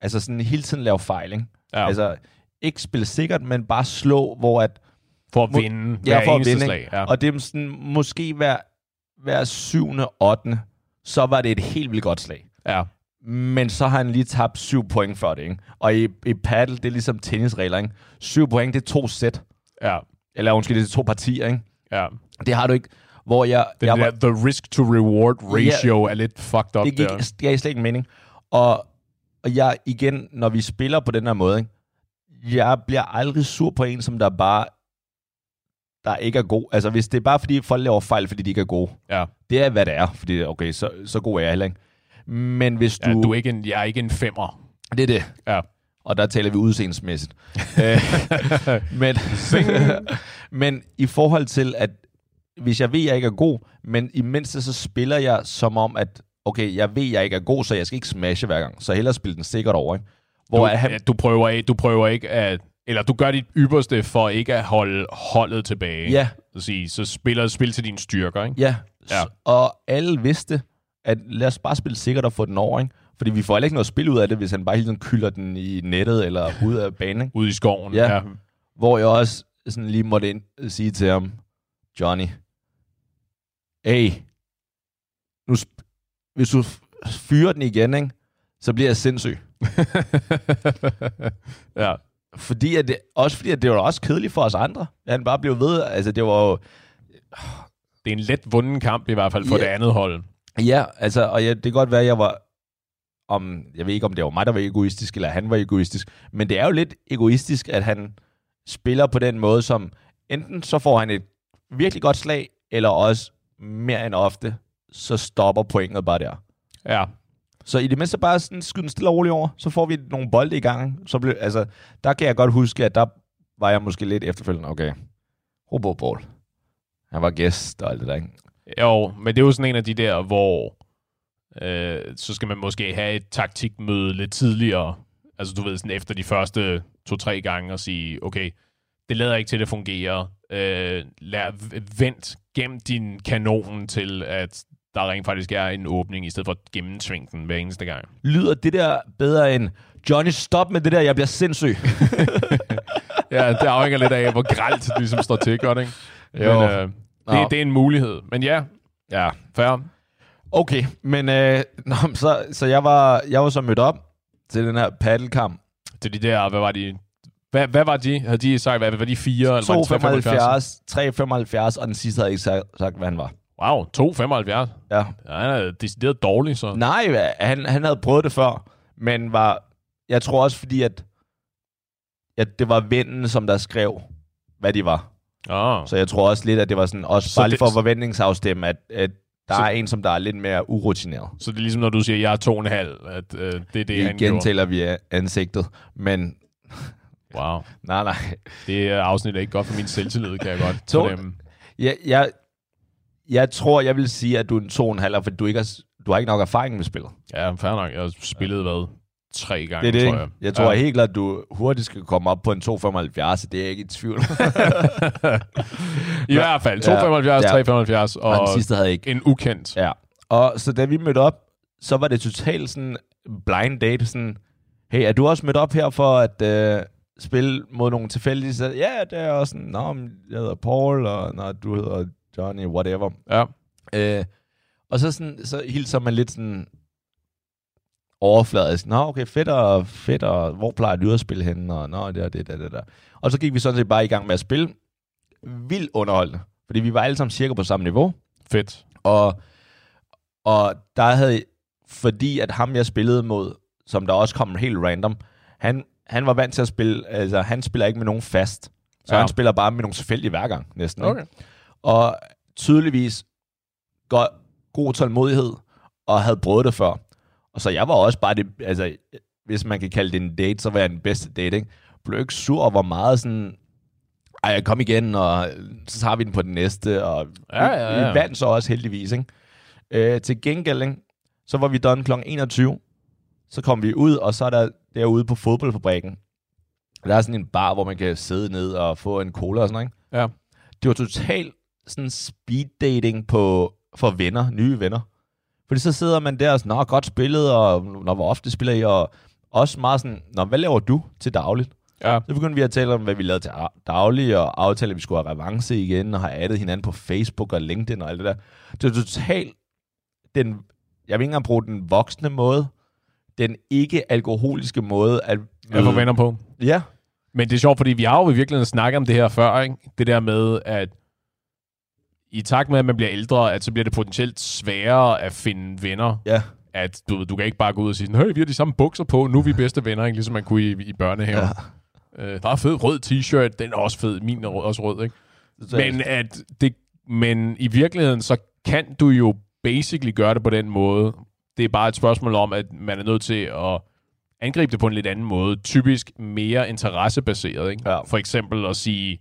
Altså sådan hele tiden lave fejl, ikke? Ja. Altså ikke spille sikkert, men bare slå, hvor at For at vinde Ja, for at vinde, slag. Ja. Og det er sådan, måske hver, hver syvende, ottende, så var det et helt vildt godt slag. ja. Men så har han lige tabt syv point for det, ikke? Og i, i paddle, det er ligesom tennisregler, ikke? Syv point, det er to sæt. ja. Eller undskyld, det er to partier, ikke? ja. Det har du ikke. Hvor jeg... Den jeg der, the risk to reward ratio er lidt fucked up det gik, der. det gav slet ikke mening. Og, og jeg, igen, når vi spiller på den her måde, ikke? Jeg bliver aldrig sur på en, som der bare der ikke er god. Altså, hvis det er bare fordi, folk laver fejl, fordi de ikke er gode. Ja. Det er, hvad det er. Fordi, okay, så, så god er jeg heller ikke. Men hvis du... Ja, du er ikke en, jeg er ikke en femmer. Det er det. Ja. Og der taler vi udseendemæssigt. Øh, men, men i forhold til, at hvis jeg ved, at jeg ikke er god, men i mindste så spiller jeg som om, at okay, jeg ved, at jeg ikke er god, så jeg skal ikke smashe hver gang. Så hellere spille den sikkert over, ikke? Hvor du, han, ja, du, prøver ikke, du prøver ikke at... Eller du gør dit ypperste for ikke at holde holdet tilbage. ja, Så, sige, så spiller spil til dine styrker, ikke? ja, Ja. ja. Og alle vidste, at lad os bare spille sikkert og få den over, ikke? Fordi vi får heller ikke noget spil ud af det, hvis han bare hele tiden kylder den i nettet eller ud af banen? Ude i skoven. Ja. Hvor jeg også sådan lige måtte ind sige til ham, Johnny, hey, nu hvis du fyrer den igen, ikke, så bliver jeg sindssyg. ja. Fordi at det, også fordi, at det var også kedeligt for os andre. Han bare blev ved. Altså, det var jo... Det er en let vunden kamp i hvert fald for Ja. det andet hold. Ja, altså, og ja, det kan godt være, at jeg var... Om, jeg ved ikke, om det var mig, der var egoistisk, eller han var egoistisk. Men det er jo lidt egoistisk, at han spiller på den måde, som enten så får han et virkelig godt slag, eller også mere end ofte, så stopper pointet bare der. Ja. Så i det mindste bare sådan skyde den stille og roligt over, så får vi nogle bolde i gang. Så blev, altså, der kan jeg godt huske, at der var jeg måske lidt efterfølgende, okay, Robo Ball. Han var gæst og alt det der, ikke? Jo, men det er jo sådan en af de der, hvor øh, så skal man måske have et taktikmøde lidt tidligere. Altså du ved, sådan efter de første to-tre gange og sige, okay, det lader ikke til, at det fungerer. Øh, lad, vent, gem din kanon til, at der rent faktisk er en åbning, i stedet for at gennemtvinge den hver eneste gang. Lyder det der bedre end, Johnny, stop med det der, jeg bliver sindssyg. Ja, det afhænger lidt af, hvor gralt det ligesom står til, godt, ikke? Jo. Men, øh, det, det er en mulighed. Men ja, ja, fair. okay, men øh, nå, så, så jeg, var, jeg var så mødt op til den her paddelkamp. til de der, hvad var de? Hvad, hvad var de? Havde de sagt, hvad var de fire? Eller var de 375? 2,75, 3,75, og den sidste havde ikke sagt, sagt hvad han var. Wow, 2,75. Ja. Ja, han er decideret dårlig, så. Nej, han, han havde prøvet det før, men var, jeg tror også fordi, at, at det var vennen, som der skrev, hvad de var. Oh. Så jeg tror også lidt, at det var sådan, også Så bare lige det- for forventningsafstemme, at, at der Så- er en, som der er lidt mere urutineret. Så det er ligesom, når du siger, jeg er to og en halv, at øh, det er det, han Igen gjorde. tæller vi ansigtet, men Wow. nej, nej. Det er afsnit er ikke godt for min selvtillid, kan jeg godt To- fornemme. Jeg, jeg, jeg tror, jeg vil sige, at du er en to og en halv, for du ikke har, du har ikke nok erfaring med spillet. Ja, fair nok. Jeg har spillet, hvad? Tre gange, Det er det, tror ikke? jeg. Jeg tror ja. ja. helt klart, at du hurtigt skal komme op på en 2,75, så det er jeg ikke i tvivl. I hvert fald. 2,75, Ja. 3,75 og og den sidste havde ikke. en ukendt. Ja. Og så da vi mødte op, så var det totalt sådan blind date, sådan, hey, er du også mødt op her for at øh, spille mod nogle tilfældige? Så, ja, det er også sådan, nå, jeg hedder Paul, og nå, du hedder Johnny, whatever. Ja. Øh, og så, sådan, så hilser man lidt sådan overfladisk. Nå, okay, fedt og fedt, og hvor plejer du at spille henne? Og nå, det og det, det, det, der. Og så gik vi sådan set bare i gang med at spille. Vildt underholdende. Fordi vi var alle sammen cirka på samme niveau. Fedt. Og, og der havde, fordi at ham jeg spillede mod, som der også kom helt random, han, han var vant til at spille, altså han spiller ikke med nogen fast. Så Ja. han spiller bare med nogle tilfældige hver gang, næsten. Okay. Ikke? Og tydeligvis god, god tålmodighed, og havde prøvet det før. Og så jeg var også bare det, altså, hvis man kan kalde det en date, så var jeg den bedste date, ikke? Blev ikke sur og var meget sådan, ej, kom igen, og så tager vi den på den næste, og Ja, ja, ja. vi vandt så også heldigvis, ikke? Øh, til gengæld, ikke? så var vi done kl. 21, så kom vi ud, og så er der derude på fodboldfabrikken, der er sådan en bar, hvor man kan sidde ned og få en cola og sådan noget, ikke? Ja. Det var totalt sådan speed dating på, for venner, nye venner. Fordi så sidder man der og sådan, nå, godt spillet, og nå, hvor ofte spiller I, og også meget sådan, nå, hvad laver du til dagligt? Ja. Så begyndte vi at tale om, hvad vi lavede til daglig, og aftale, at vi skulle have revanche igen, og have addet hinanden på Facebook og LinkedIn og alt det der. Det var totalt den, jeg vil ikke engang bruge den voksne måde, den ikke-alkoholiske måde at... Jeg får venner på. Ja, Men det er sjovt, fordi vi har jo i virkeligheden snakket om det her før, ikke? Det der med, at i takt med, at man bliver ældre, at så bliver det potentielt sværere at finde venner. ja, At du, du kan ikke bare gå ud og sige, hey, vi har de samme bukser på, nu er vi bedste venner, ikke? ligesom man kunne i, i børnehaven. Ja. Øh, der er fed rød t-shirt, den er også fed, min er rød, også rød, ikke? Men, at det, men i virkeligheden, så kan du jo basically gøre det på den måde. Det er bare et spørgsmål om, at man er nødt til at angribe det på en lidt anden måde. Typisk mere interessebaseret. Ikke? Ja. For eksempel at sige,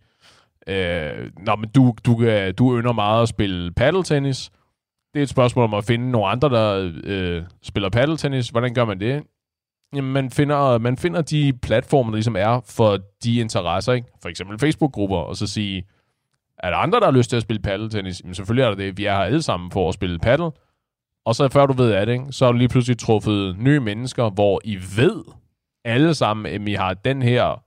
øh, Nå, men du, du, kan- du ynder meget at spille paddeltennis. Det er et spørgsmål om at finde nogle andre, der øh, spiller paddeltennis. Hvordan gør man det? Jamen, man finder, man finder de platforme, der ligesom er for de interesser. Ikke? For eksempel Facebook-grupper, og så sige, er der andre, der har lyst til at spille paddeltennis? Jamen selvfølgelig er der det. Vi er her alle sammen for at spille paddel. Og så før du ved af det, ikke, så har du lige pludselig truffet nye mennesker, hvor I ved alle sammen, at I har den her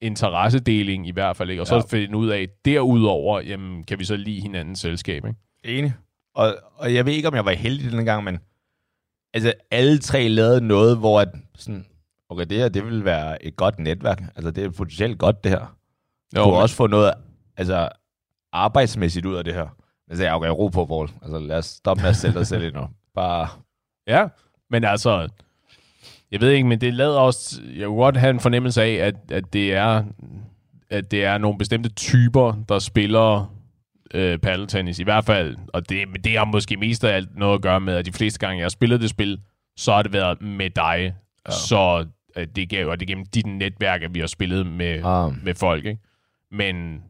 interessedeling i hvert fald. Ikke? Og så Ja. finde ud af, derudover, jamen, kan vi så lide hinandens selskab. Ikke? enig. Og, og jeg ved ikke, om jeg var heldig denne gang, men altså, alle tre lavede noget, hvor at, sådan, okay, det her, det vil være et godt netværk. Altså, det er potentielt godt, det her. Du kunne men- også få noget altså, arbejdsmæssigt ud af det her. Men så jeg okay, ro på, Paul. Altså, lad os stoppe med at sælge dig selv endnu. Bare, Ja, men altså, jeg ved ikke, men det lader også, jeg kunne godt have en fornemmelse af, at, at det er at det er nogle bestemte typer, der spiller øh, paddeltennis, i hvert fald. Og det, det har måske mest af alt noget at gøre med, at de fleste gange, jeg har spillet det spil, så har det været med dig. Ja. Så øh, det, er, og det gennem dit netværk, at vi har spillet med, Ah. med folk. Ikke? Men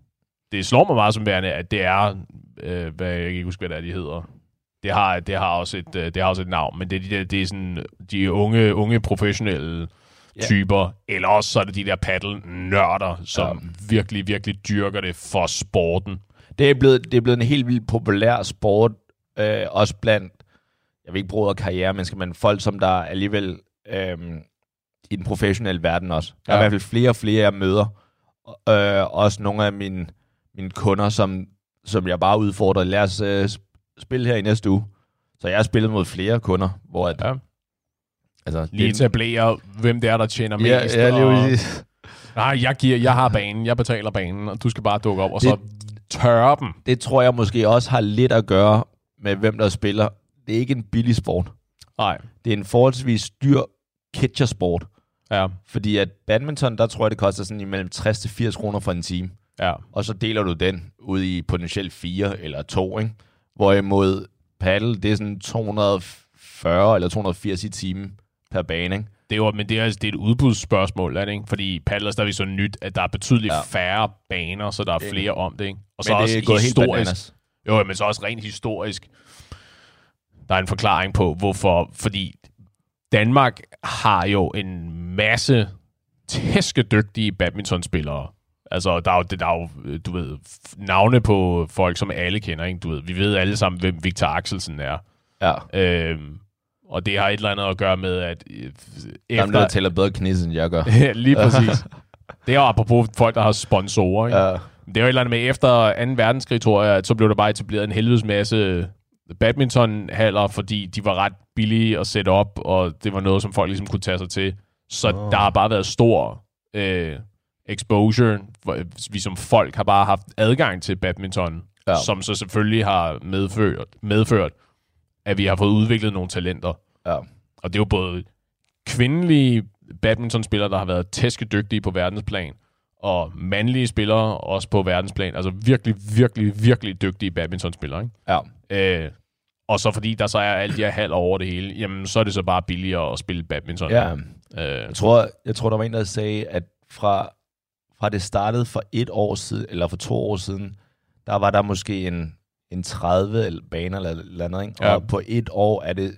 det slår mig meget som værende, at det er, øh, hvad jeg kan ikke huske, hvad det er, de hedder. Det har, det har, også, et, øh, det har også et navn, men det er, de, der, det er sådan de unge, unge professionelle Ja. typer, eller også så er det de der paddle-nørder, som ja. virkelig, virkelig dyrker det for sporten. det, er blevet, det er blevet en helt vildt populær sport, øh, også blandt, jeg vil ikke bruge karrieremennesker, men folk, som der alligevel øh, i den professionelle verden også. Der er Ja. i hvert fald flere og flere, jeg møder. Øh, også nogle af mine, mine kunder, som, som jeg bare udfordrer. Lad os øh, spille her i næste uge. Så jeg har spillet mod flere kunder, hvor at, Ja. altså, Lige etablere, hvem det er, der tjener mest. ja, ja, lige og, præcis. nej, jeg, giver, jeg har banen, jeg betaler banen, og du skal bare dukke op, og så tørre dem. Det tror jeg måske også har lidt at gøre med, hvem der spiller. Det er ikke en billig sport. Nej, Det er en forholdsvis dyr catchersport. ja, Fordi at badminton, der tror jeg, det koster sådan imellem 60 til 80 kroner for en time. ja. Og så deler du den ud i potentielt fire eller to, ikke? Hvorimod paddle, det er sådan 240 eller 280 i timen per bane, ikke? Det er jo, men det er, det er et udbudsspørgsmål, er det ikke? Fordi paddler er stadigvæk så nyt, at der er betydeligt Ja. færre baner, så der er flere om det, ikke? Og så Men også det er gået helt historisk. bananas. Jo, men så også rent historisk. Der er en forklaring på, hvorfor. Fordi Danmark har jo en masse tæskedygtige badmintonspillere. Altså, der er jo, der er jo øh, du ved, navne på folk, som alle kender, ikke? Du ved, vi ved alle sammen, hvem Victor Axelsen er. Ja. Øhm, og det har et eller andet at gøre med, at øh, Der er efter... noget, der tæller bedre knis, end jeg gør. Lige præcis. det er jo apropos folk, der har sponsorer. Ikke? Ja. Det er jo et eller andet med, efter 2. verdenskrig, tror jeg, at så blev der bare etableret en helvedes masse badmintonhaller, fordi de var ret billige at sætte op, og det var noget, som folk ligesom kunne tage sig til. Så oh. der har bare været stor øh, exposure. Vi som folk har bare haft adgang til badminton, Ja. som så selvfølgelig har medført, medført, at vi har fået udviklet nogle talenter. Ja. Og det er jo både kvindelige badmintonspillere, der har været tæskedygtige på verdensplan, og mandlige spillere også på verdensplan. Altså virkelig, virkelig, virkelig dygtige badmintonspillere. Ikke? ja. Øh, og så fordi der så er de her halv over det hele, jamen så er det så bare billigere at spille badminton. ja. Øh, Jeg tror, jeg tror, der var en, der sagde, at fra, fra det startede for et år siden, eller for to år siden, der var der måske en, en 30 eller baner eller eller andet, ikke? Ja. Og på et år er det,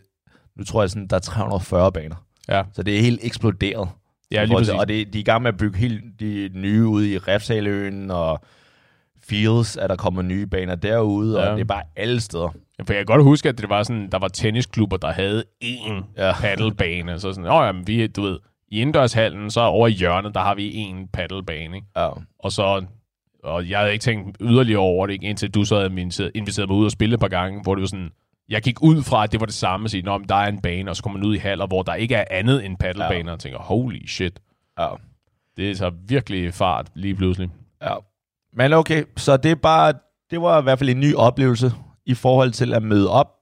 nu tror jeg sådan, der er 340 baner. Ja, Så det er helt eksploderet. ja lige præcis. Og det, de er i gang med at bygge helt de nye ude i Refsaløen, og Fields er der kommet nye baner derude, Ja. og det er bare alle steder. Ja, For jeg kan godt huske, at det var sådan, der var tennisklubber, der havde én ja. paddlebane. Så sådan, åh jamen, vi, du ved, i indendørshallen, så over i hjørnet, der har vi én paddlebane, ikke? Ja. Og så, og jeg havde ikke tænkt yderligere over det, ikke? indtil du så havde inviteret, mig ud og spille et par gange, hvor det var sådan, jeg gik ud fra, at det var det samme, at sige, Nå, men der er en bane, og så kommer man ud i haller, hvor der ikke er andet end paddlebaner, ja. og tænker, holy shit, ja. det er så virkelig fart lige pludselig. Ja. Men okay, så det er bare, det var i hvert fald en ny oplevelse i forhold til at møde op,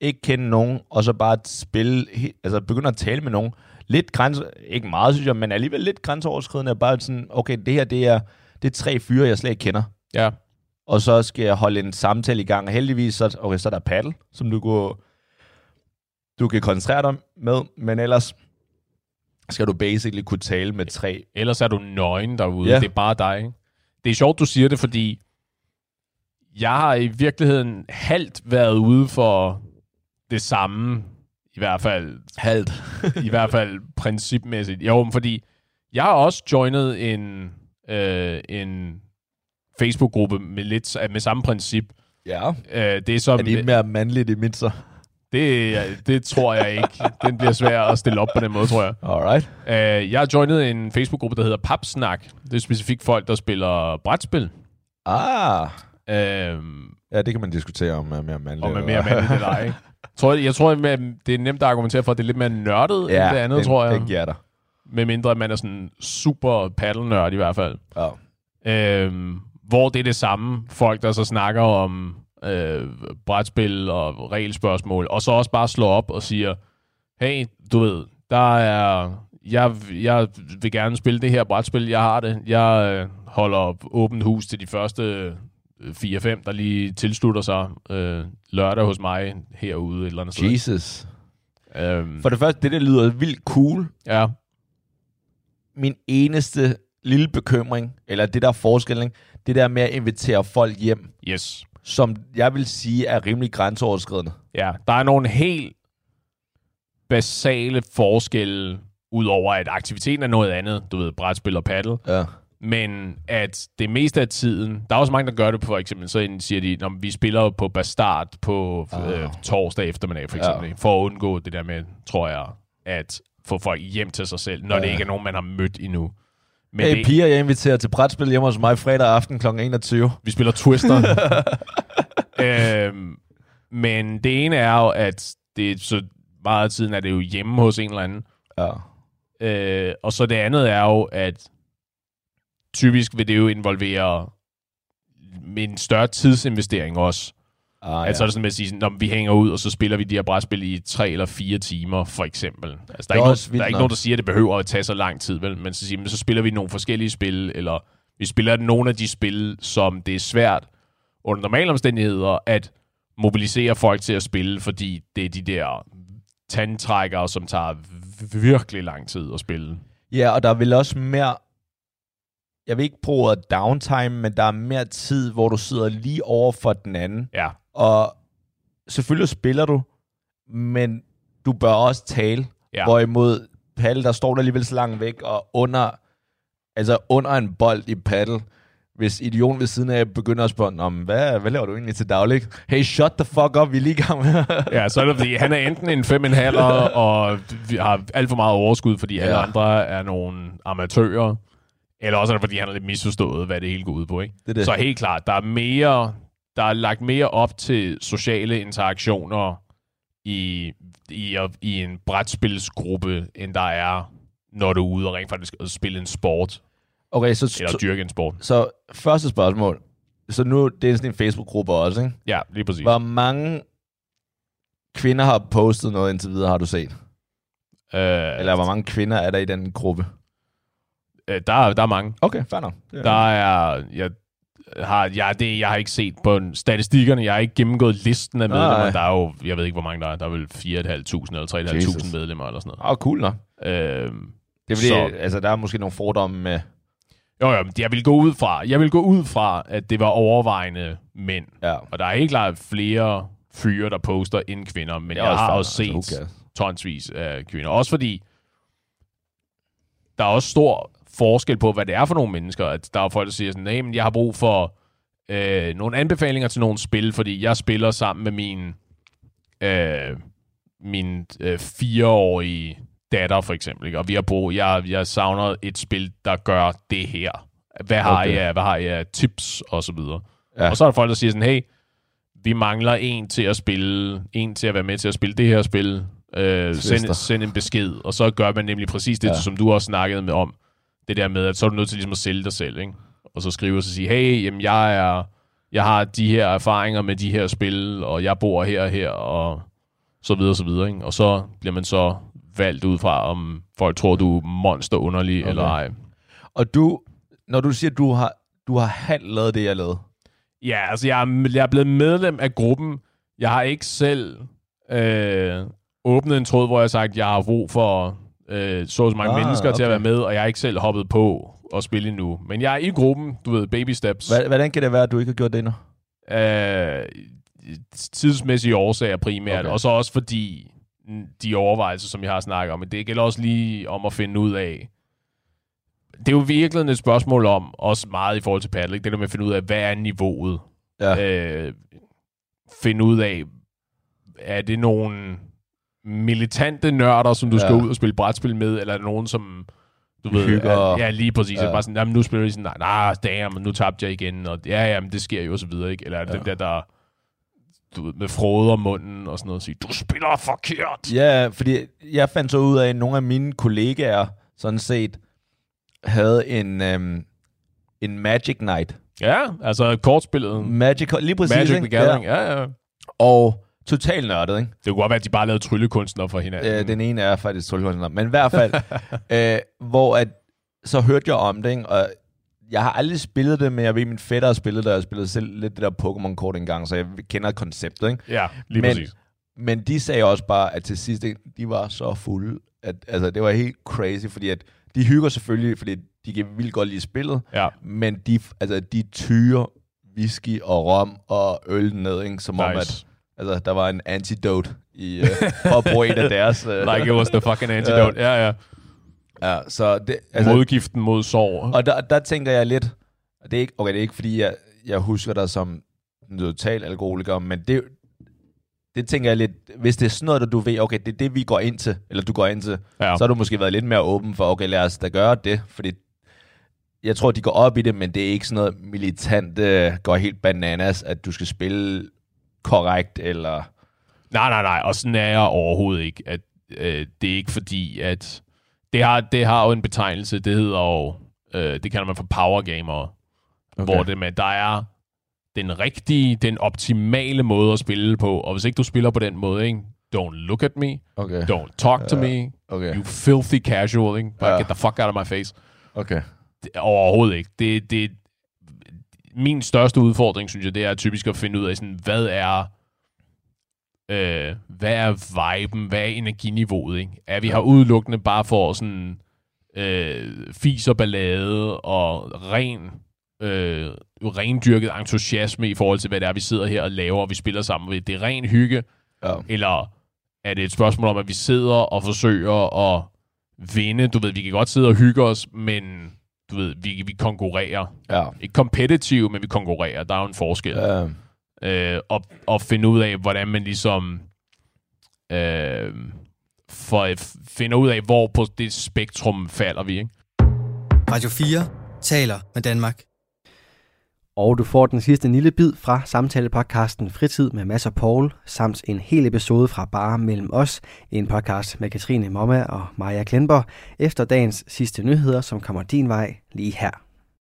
ikke kende nogen, og så bare spille, altså begynde at tale med nogen. Lidt grænse, ikke meget synes jeg, men alligevel lidt grænseoverskridende. Bare sådan, okay, det her, det er, det er tre fyre, jeg slet ikke kender. Ja, Og så skal jeg holde en samtale i gang. Og heldigvis, så, okay, så er der paddle, som du kan, du kan koncentrere dig med, men ellers skal du basically kunne tale med tre. ellers er du nøgen derude. Ja. Det er bare dig. Ikke? Det er sjovt, du siger det, fordi jeg har i virkeligheden halvt været ude for det samme, i hvert fald, Halvt. i hvert fald principmæssigt. Jo, fordi jeg har også joinet en, øh, en Facebook-gruppe med lidt med samme princip. Ja. Øh, det er så Er det mere mandligt i mit så? det, det tror jeg ikke. Den bliver svær at stille op på den måde, tror jeg. Alright. Uh, jeg har joinet en Facebook-gruppe, der hedder Papsnak. Det er specifikt folk, der spiller brætspil. Ah. Uh, Ja, det kan man diskutere om er mere mandligt. og med mere mandligt dig, ikke? Tror jeg, jeg tror, at det er nemt at argumentere for, at det er lidt mere nørdet ja, end det andet, den, tror jeg. Den giver dig. Med mindre, at man er sådan super paddle-nørd i hvert fald. Ja. Uh, hvor det er det samme. Folk, der så snakker om uh, brætspil og regelspørgsmål, og så også bare slår op og siger, hey, du ved, der er... Jeg, jeg vil gerne spille det her brætspil, jeg har det. Jeg øh, holder åbent hus til de første øh, 4-5, der lige tilslutter sig øh, lørdag hos mig herude et eller andet sted. Jesus. Øhm, For det første, det der lyder vildt cool. ja, Min eneste lille bekymring, eller det der er forskellen, det der med at invitere folk hjem, yes. som jeg vil sige er rimelig grænseoverskridende. Ja, der er nogle helt basale forskelle, udover at aktiviteten er noget andet, du ved, brætspil og paddle, Ja. Men at det meste af tiden, der er også mange, der gør det på, for eksempel, så siger de, når vi spiller jo på Bastard på Ah. øh, torsdag eftermiddag, for eksempel, ja. for at undgå det der med, tror jeg, at få folk hjem til sig selv, når ja. det ikke er nogen, man har mødt endnu. Men Hey det, piger, jeg inviterer til brætspil hjemme hos mig fredag aften kl. 21. Vi spiller Twister. øhm, men det ene er jo, at det, så meget af tiden er det jo hjemme hos en eller anden. Ja. Øh, og så det andet er jo, at typisk vil det jo involvere en større tidsinvestering også. Ah, Ja. Altså, så det sådan med at sige, sådan, når vi hænger ud, og så spiller vi de her brætspil i tre eller fire timer, for eksempel. Altså, der er, Det er ikke, nogen, der er ikke nogen, der siger, at det behøver at tage så lang tid, vel? Men så, siger, men så spiller vi nogle forskellige spil, eller vi spiller nogle af de spil, som det er svært under normale omstændigheder at mobilisere folk til at spille, fordi det er de der tandtrækkere, som tager virkelig lang tid at spille. Ja, og der er vel også mere... Jeg vil ikke bruge ordet downtime, men der er mere tid, hvor du sidder lige over for den anden. Ja, Og selvfølgelig spiller du, men du bør også tale. Ja. Hvorimod paddle, der står der alligevel så langt væk, og under, altså under en bold i paddle, hvis idioten ved siden af begynder at spørge, men hvad, hvad laver du egentlig til daglig? Hey, shut the fuck up, vi er lige i gang med. ja, så er det fordi, han er enten en fem og vi har alt for meget overskud, fordi alle Ja. andre er nogle amatører. Eller også er det, fordi han har lidt misforstået, hvad det hele går ud på. Ikke? Det er det. Så helt klart, der er mere, der er lagt mere op til sociale interaktioner i, i, i en brætspilsgruppe, end der er, når du er ude og rent faktisk at spille en sport, Okay, så, eller så, dyrke en sport. så første spørgsmål. Så nu, det er sådan en Facebook-gruppe også, ikke? Ja, lige præcis. Hvor mange kvinder har postet noget indtil videre, har du set? Øh, Eller hvor mange kvinder er der i den gruppe? Øh, der, er- der er mange. Okay, fair nok. Er- Der er... Jeg, har, jeg, det, jeg har ikke set på statistikkerne. Jeg har ikke gennemgået listen af medlemmer. Nej. Der er jo, jeg ved ikke, hvor mange der er. Der er vel 4.500 eller 3.500 Jesus. medlemmer eller sådan Åh, oh, cool nok. noget. Øh, Det er fordi, Så- altså, der er måske nogle fordomme med... Jo, jo, jeg vil gå ud fra, jeg vil gå ud fra, at det var overvejende mænd. Ja. Og der er helt klart flere fyre, der poster end kvinder, men jeg har også set altså, cares? tonsvis af kvinder. Også fordi, der er også stor forskel på, hvad det er for nogle mennesker. At der er folk, der siger sådan, hey, men jeg har brug for øh, nogle anbefalinger til nogle spil, fordi jeg spiller sammen med min, øh, min øh, fireårige datter, for eksempel. Ikke? Og vi har brug, jeg, jeg savner et spil, der gør det her. Hvad har, Okay. jeg, hvad har jeg tips, og så videre. Ja. Og så er der folk, der siger sådan, hey, vi mangler en til at spille, en til at være med til at spille det her spil. Øh, send, send en besked, og så gør man nemlig præcis det, ja. som du også snakkede med om. Det der med, at så er du nødt til ligesom at sælge dig selv, ikke? Og så skrive og så sige, hey, jamen, jeg er, jeg har de her erfaringer med de her spil, og jeg bor her og her, og så videre, så videre, ikke? Og så bliver man så valgt ud fra, om folk tror, du er monster underlig, Okay. eller ej. Og du, når du siger, at du har, du har halvt lavet det, jeg lavede. Ja, altså jeg er, jeg er blevet medlem af gruppen. Jeg har ikke selv øh, åbnet en tråd, hvor jeg har sagt, at jeg har brug for øh, så og mange Ah, mennesker okay. til at være med, og jeg har ikke selv hoppet på at spille endnu. Men jeg er i gruppen, du ved, baby steps. Hvordan kan det være, at du ikke har gjort det endnu? Øh, tidsmæssige årsager primært, Okay. og så også fordi de overvejelser, som jeg har snakket om, men det gælder også lige om at finde ud af, det er jo virkelig et spørgsmål om, også meget i forhold til paddle, det der med at finde ud af, hvad er niveauet? Ja. Øh, finde ud af, er det nogle militante nørder, som du Ja. skal ud og spille brætspil med, eller er nogen, som du ved, Hygger. er, ja, lige præcis. Ja. Bare sådan, jamen, nu spiller de sådan, nej, nah, damn, nu tabte jeg igen, og ja, ja, men det sker jo, og så videre, ikke? Eller er det Ja. dem der, der du ved, med frode om munden og sådan noget, og sige, du spiller forkert. Ja, fordi jeg fandt så ud af, at nogle af mine kollegaer sådan set havde en, øhm, en Magic Night. Ja, altså kortspillet. Magic, lige præcis. Magic ikke? the Gathering, ja. ja, ja. Og totalt nørdet, ikke? Det kunne godt være, at de bare lavede tryllekunstner for hinanden. Øh, den ene er faktisk tryllekunstner, men i hvert fald, øh, hvor at, så hørte jeg om det, ikke? og jeg har aldrig spillet det, men jeg ved, at min fætter har spillet det, og jeg spillede selv lidt det der Pokémon-kort engang, så jeg kender konceptet, ikke? Ja, lige men, præcis. Men de sagde også bare, at til sidst, de var så fulde, at altså, det var helt crazy, fordi at de hygger selvfølgelig, fordi de kan vildt godt lide spillet, Ja. men de, altså, de tyrer whisky og rom og øl ned, ikke? som om, Nice. at altså, der var en antidote i, uh, for at bruge en af deres... Uh, Like it was the fucking antidote. Ja, ja. Ja, så det, Altså, Modgiften mod sår. Og der, der tænker jeg lidt, det er ikke, okay, det er ikke fordi, jeg, jeg husker dig som en total alkoholiker, men det, det tænker jeg lidt, hvis det er sådan noget, der du ved, okay, det er det, vi går ind til, eller du går ind til, Ja. så har du måske været lidt mere åben for, okay, lad os da gøre det, fordi jeg tror, de går op i det, men det er ikke sådan noget militant, øh, går helt bananas, at du skal spille korrekt, eller... Nej, nej, nej. Og sådan er jeg overhovedet ikke. At, øh, det er ikke fordi, at... Det har, det har jo en betegnelse, det hedder jo... Øh, det kalder man for power gamer. Okay. Hvor det med, der er den rigtige, den optimale måde at spille på. Og hvis ikke du spiller på den måde, ikke? Don't look at me. Okay. Don't talk to Ja, me. okay. You filthy casual, ikke? Bare Ja. get the fuck out of my face. Okay. Det, overhovedet ikke. Det, det, min største udfordring, synes jeg, det er typisk at finde ud af, sådan, hvad er øh, hvad er viben, hvad er energiniveauet, ikke? Er vi her udelukkende bare for sådan øh, fis og ballade og ren øh, rendyrket entusiasme i forhold til, hvad det er, vi sidder her og laver, og vi spiller sammen ved. Det er ren hygge, Ja. eller er det et spørgsmål om, at vi sidder og forsøger at vinde? Du ved, vi kan godt sidde og hygge os, men du ved, vi, vi konkurrerer. Ja. Ikke kompetitiv, men vi konkurrerer. Der er jo en forskel. Ja. Øh, og, og finde ud af, hvordan man ligesom øh, for, finder ud af, hvor på det spektrum falder vi. Ikke? Radio 4 taler med Danmark. Og du får den sidste lille bid fra samtalepodcasten Fritid med Mads og Paul, samt en hel episode fra Bare Mellem Os, en podcast med Katrine Momma og Maja Klenborg, efter dagens sidste nyheder, som kommer din vej lige her.